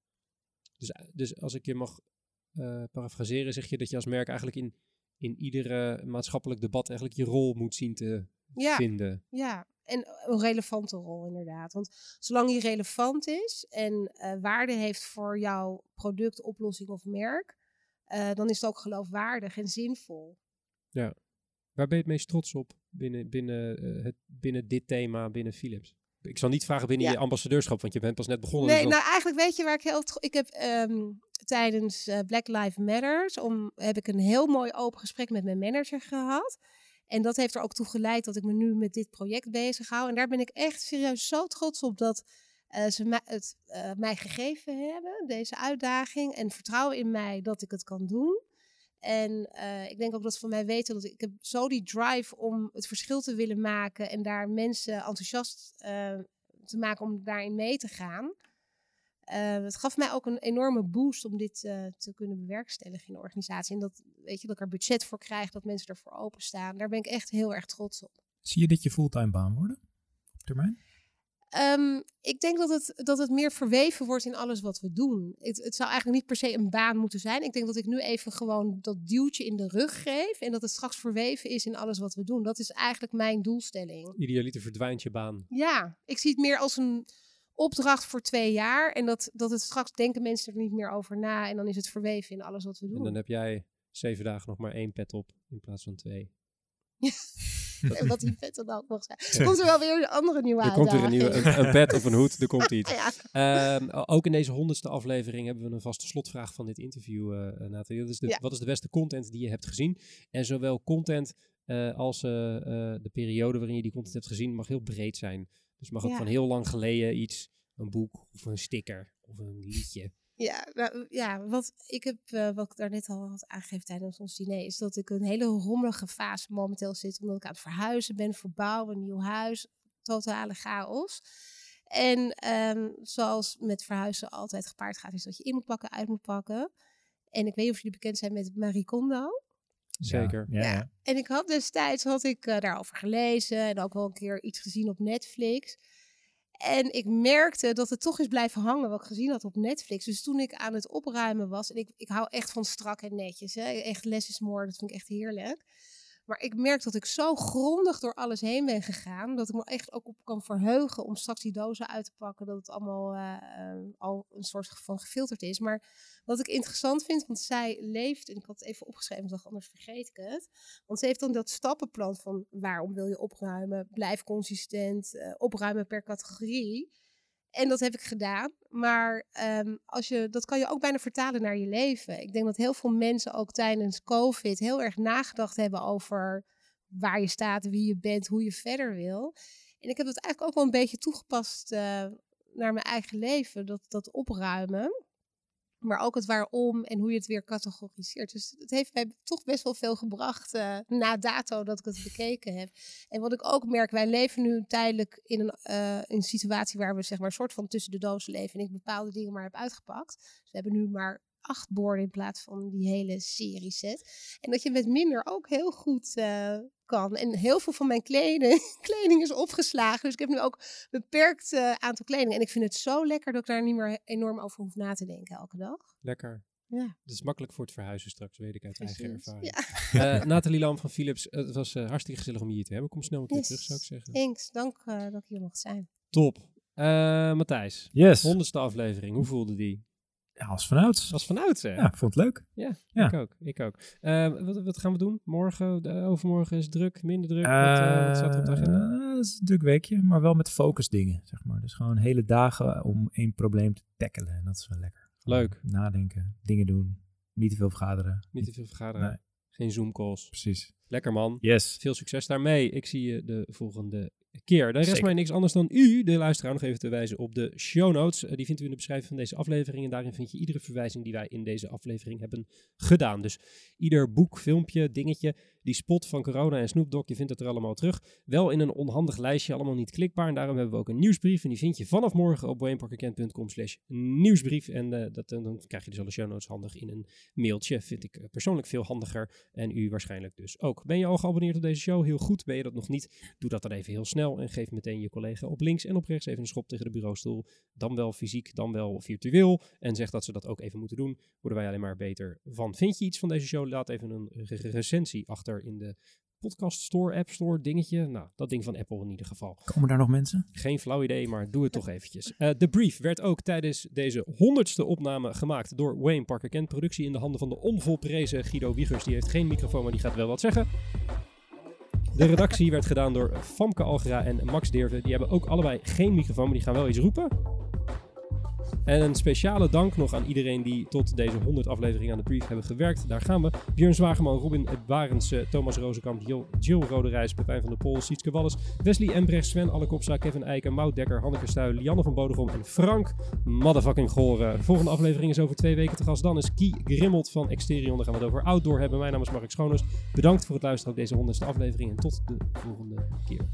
dus, dus als ik je mag uh, parafraseren, zeg je dat je als merk eigenlijk in, in iedere maatschappelijk debat eigenlijk je rol moet zien te ja, vinden? Ja, en een relevante rol inderdaad. Want zolang die relevant is en uh, waarde heeft voor jouw product, oplossing of merk, uh, dan is het ook geloofwaardig en zinvol. Ja. Waar ben je het meest trots op binnen, binnen, uh, het, binnen dit thema, binnen Philips? Ik zal niet vragen binnen Ja. je ambassadeurschap, want je bent pas net begonnen. Nee, dus nou eigenlijk weet je waar ik heel... Ik heb ehm, tijdens eh, Black Lives Matters... Om, heb ik een heel mooi open gesprek met mijn manager gehad. En dat heeft er ook toe geleid dat ik me nu met dit project bezig hou. En daar ben ik echt serieus zo trots op dat eh, ze mij, het eh, mij gegeven hebben, deze uitdaging. En vertrouwen in mij dat ik het kan doen. En eh, ik denk ook dat ze van mij weten dat ik, ik heb zo die drive om het verschil te willen maken. En daar mensen enthousiast te maken om daarin mee te gaan. Eh, het gaf mij ook een enorme boost om dit eh, te kunnen bewerkstelligen in de organisatie. En dat, weet je, dat ik er budget voor krijg, dat mensen ervoor openstaan. Daar ben ik echt heel erg trots op. Zie je dit je fulltime baan worden? Op termijn? Ehm, ik denk dat het, dat het meer verweven wordt in alles wat we doen. Het, het zou eigenlijk niet per se een baan moeten zijn. Ik denk dat ik nu even gewoon dat duwtje in de rug geef. En dat het straks verweven is in alles wat we doen. Dat is eigenlijk mijn doelstelling. Idealiter verdwijnt je baan. Ja, ik zie het meer als een opdracht voor twee jaar. En dat, dat het straks denken mensen er niet meer over na. En dan is het verweven in alles wat we En doen. dan heb jij zeven dagen nog maar één pet op in plaats van twee. <laughs> En wat die vet dan ook nog zijn. Komt er wel weer een andere nieuwe Er komt weer een, nieuwe, een, een pet of een hoed, er komt <laughs> iets. Ja. Ehm, ook in deze honderdste aflevering hebben we een vaste slotvraag van dit interview, eh eh, Nathalie. Dat is de, Ja. Wat is de beste content die je hebt gezien? En zowel content eh, als de periode waarin je die content hebt gezien mag heel breed zijn. Dus mag ook Ja. van heel lang geleden iets, een boek of een sticker of een liedje. <laughs> Ja, nou, ja wat ik heb, eh, wat ik daarnet al had aangegeven tijdens ons diner, is dat ik een hele rommelige fase momenteel zit, omdat ik aan het verhuizen ben, verbouwen, nieuw huis, totale chaos. En ehm, zoals met verhuizen altijd gepaard gaat, is dat je in moet pakken, uit moet pakken. En ik weet niet of jullie bekend zijn met Marie Kondo. Zeker. Ja, ja. Ja. En ik had destijds had ik eh, daarover gelezen en ook wel een keer iets gezien op Netflix. En ik merkte dat het toch is blijven hangen wat ik gezien had op Netflix. Dus toen ik aan het opruimen was, en ik, ik hou echt van strak en netjes. Hè? Echt less is more, dat vind ik echt heerlijk. Maar ik merk dat ik zo grondig door alles heen ben gegaan, dat ik me echt ook op kan verheugen om straks die dozen uit te pakken, dat het allemaal eh, eh, al een soort van gefilterd is. Maar wat ik interessant vind, want zij leeft, en ik had het even opgeschreven, want anders vergeet ik het. Want ze heeft dan dat stappenplan van waarom wil je opruimen, blijf consistent, eh, opruimen per categorie. En dat heb ik gedaan. Maar ehm, als je, dat kan je ook bijna vertalen naar je leven. Ik denk dat heel veel mensen ook tijdens COVID heel erg nagedacht hebben over waar je staat, wie je bent, hoe je verder wil. En ik heb dat eigenlijk ook wel een beetje toegepast eh, naar mijn eigen leven, dat, dat opruimen. Maar ook het waarom en hoe je het weer categoriseert. Dus het heeft mij toch best wel veel gebracht eh, na dato dat ik het bekeken heb. En wat ik ook merk, wij leven nu tijdelijk in een, eh, een situatie waar we zeg maar soort van tussen de dozen leven. En ik bepaalde dingen maar heb uitgepakt. Dus we hebben nu maar acht borden in plaats van die hele serie set. En dat je met minder ook heel goed eh, kan. En heel veel van mijn kleding, <laughs> kleding is opgeslagen. Dus ik heb nu ook beperkt eh, aantal kleding. En ik vind het zo lekker dat ik daar niet meer enorm over hoef na te denken elke dag. Lekker. Ja. Dat is makkelijk voor het verhuizen straks, weet ik uit eigen ervaring. Ja, <laughs> Eh, Nathalie Lam van Philips, het was eh, hartstikke gezellig om je hier te hebben. Kom snel een keer Yes. terug, zou ik zeggen. thanks. Dank eh, dat ik hier mocht zijn. Top. Eh, Matthijs, Yes. honderdste aflevering, hoe voelde die? Ja, als vanouds. Was vanuit, hè? Ja, ik vond het leuk. Ja. Ik ook, ik ook. Eh, wat, wat gaan we doen? Morgen, de, overmorgen is druk, minder druk? wat, eh, wat staat er op de agenda? Eh, Het is een druk weekje, maar wel met focus dingen, zeg maar. Dus gewoon hele dagen om één probleem te tackelen. En dat is wel lekker. Leuk. Nadenken, dingen doen, niet te veel vergaderen. Niet te veel vergaderen, Nee. geen Zoom calls. Precies. Lekker man. Yes. Veel succes daarmee. Ik zie je de volgende keer. Er rest mij niks anders dan u, de luisteraar, nog even te wijzen op de show notes. Eh, die vindt u in de beschrijving van deze aflevering. En daarin vind je iedere verwijzing die wij in deze aflevering hebben gedaan. Dus ieder boek, filmpje, dingetje, die spot van corona en Snoop Dogg, je vindt het er allemaal terug. Wel in een onhandig lijstje, allemaal niet klikbaar. En daarom hebben we ook een nieuwsbrief. En die vind je vanaf morgen op wayneparkerkent.com slash nieuwsbrief. En eh, dat, eh, dan krijg je dus alle show notes handig in een mailtje. Vind ik persoonlijk veel handiger. En u waarschijnlijk dus ook. Ben je al geabonneerd op deze show? Heel goed. Ben je dat nog niet? Doe dat dan even heel snel. En geef meteen je collega op links en op rechts even een schop tegen de bureaustoel. Dan wel fysiek, dan wel virtueel. En zeg dat ze dat ook even moeten doen. Worden wij alleen maar beter van. Vind je iets van deze show? Laat even een re- re- recensie achter in de podcast store, app store, dingetje. Nou, dat ding van Apple in ieder geval. Komen daar nog mensen? Geen flauw idee, maar doe het toch eventjes. Eh, de brief werd ook tijdens deze honderdste opname gemaakt door Wayne Parker Kent. Productie in de handen van de onvolprezen Guido Wiegers. Die heeft geen microfoon, maar die gaat wel wat zeggen. De redactie werd gedaan door Famke Algera en Max Deerve. Die hebben ook allebei geen microfoon, maar die gaan wel iets roepen. En een speciale dank nog aan iedereen die tot deze 100 afleveringen aan de brief hebben gewerkt. Daar gaan we. Björn Zwageman, Robin Barends, Thomas Rozenkamp, Jill, Roderijs, Pepijn van der Pol, Sietske Wallis, Wesley Embrecht, Sven Allekopsa, Kevin Eiken, Mout Dekker, Hanneke Stuy, Lianne van Bodegom en Frank Motherfucking Goren. De volgende aflevering is over twee weken te gast. Dan is Kie Grimmelt van Exterion. Dan gaan we het over outdoor hebben. Mijn naam is Mark Schoones. Bedankt voor het luisteren op deze 100ste aflevering en tot de volgende keer.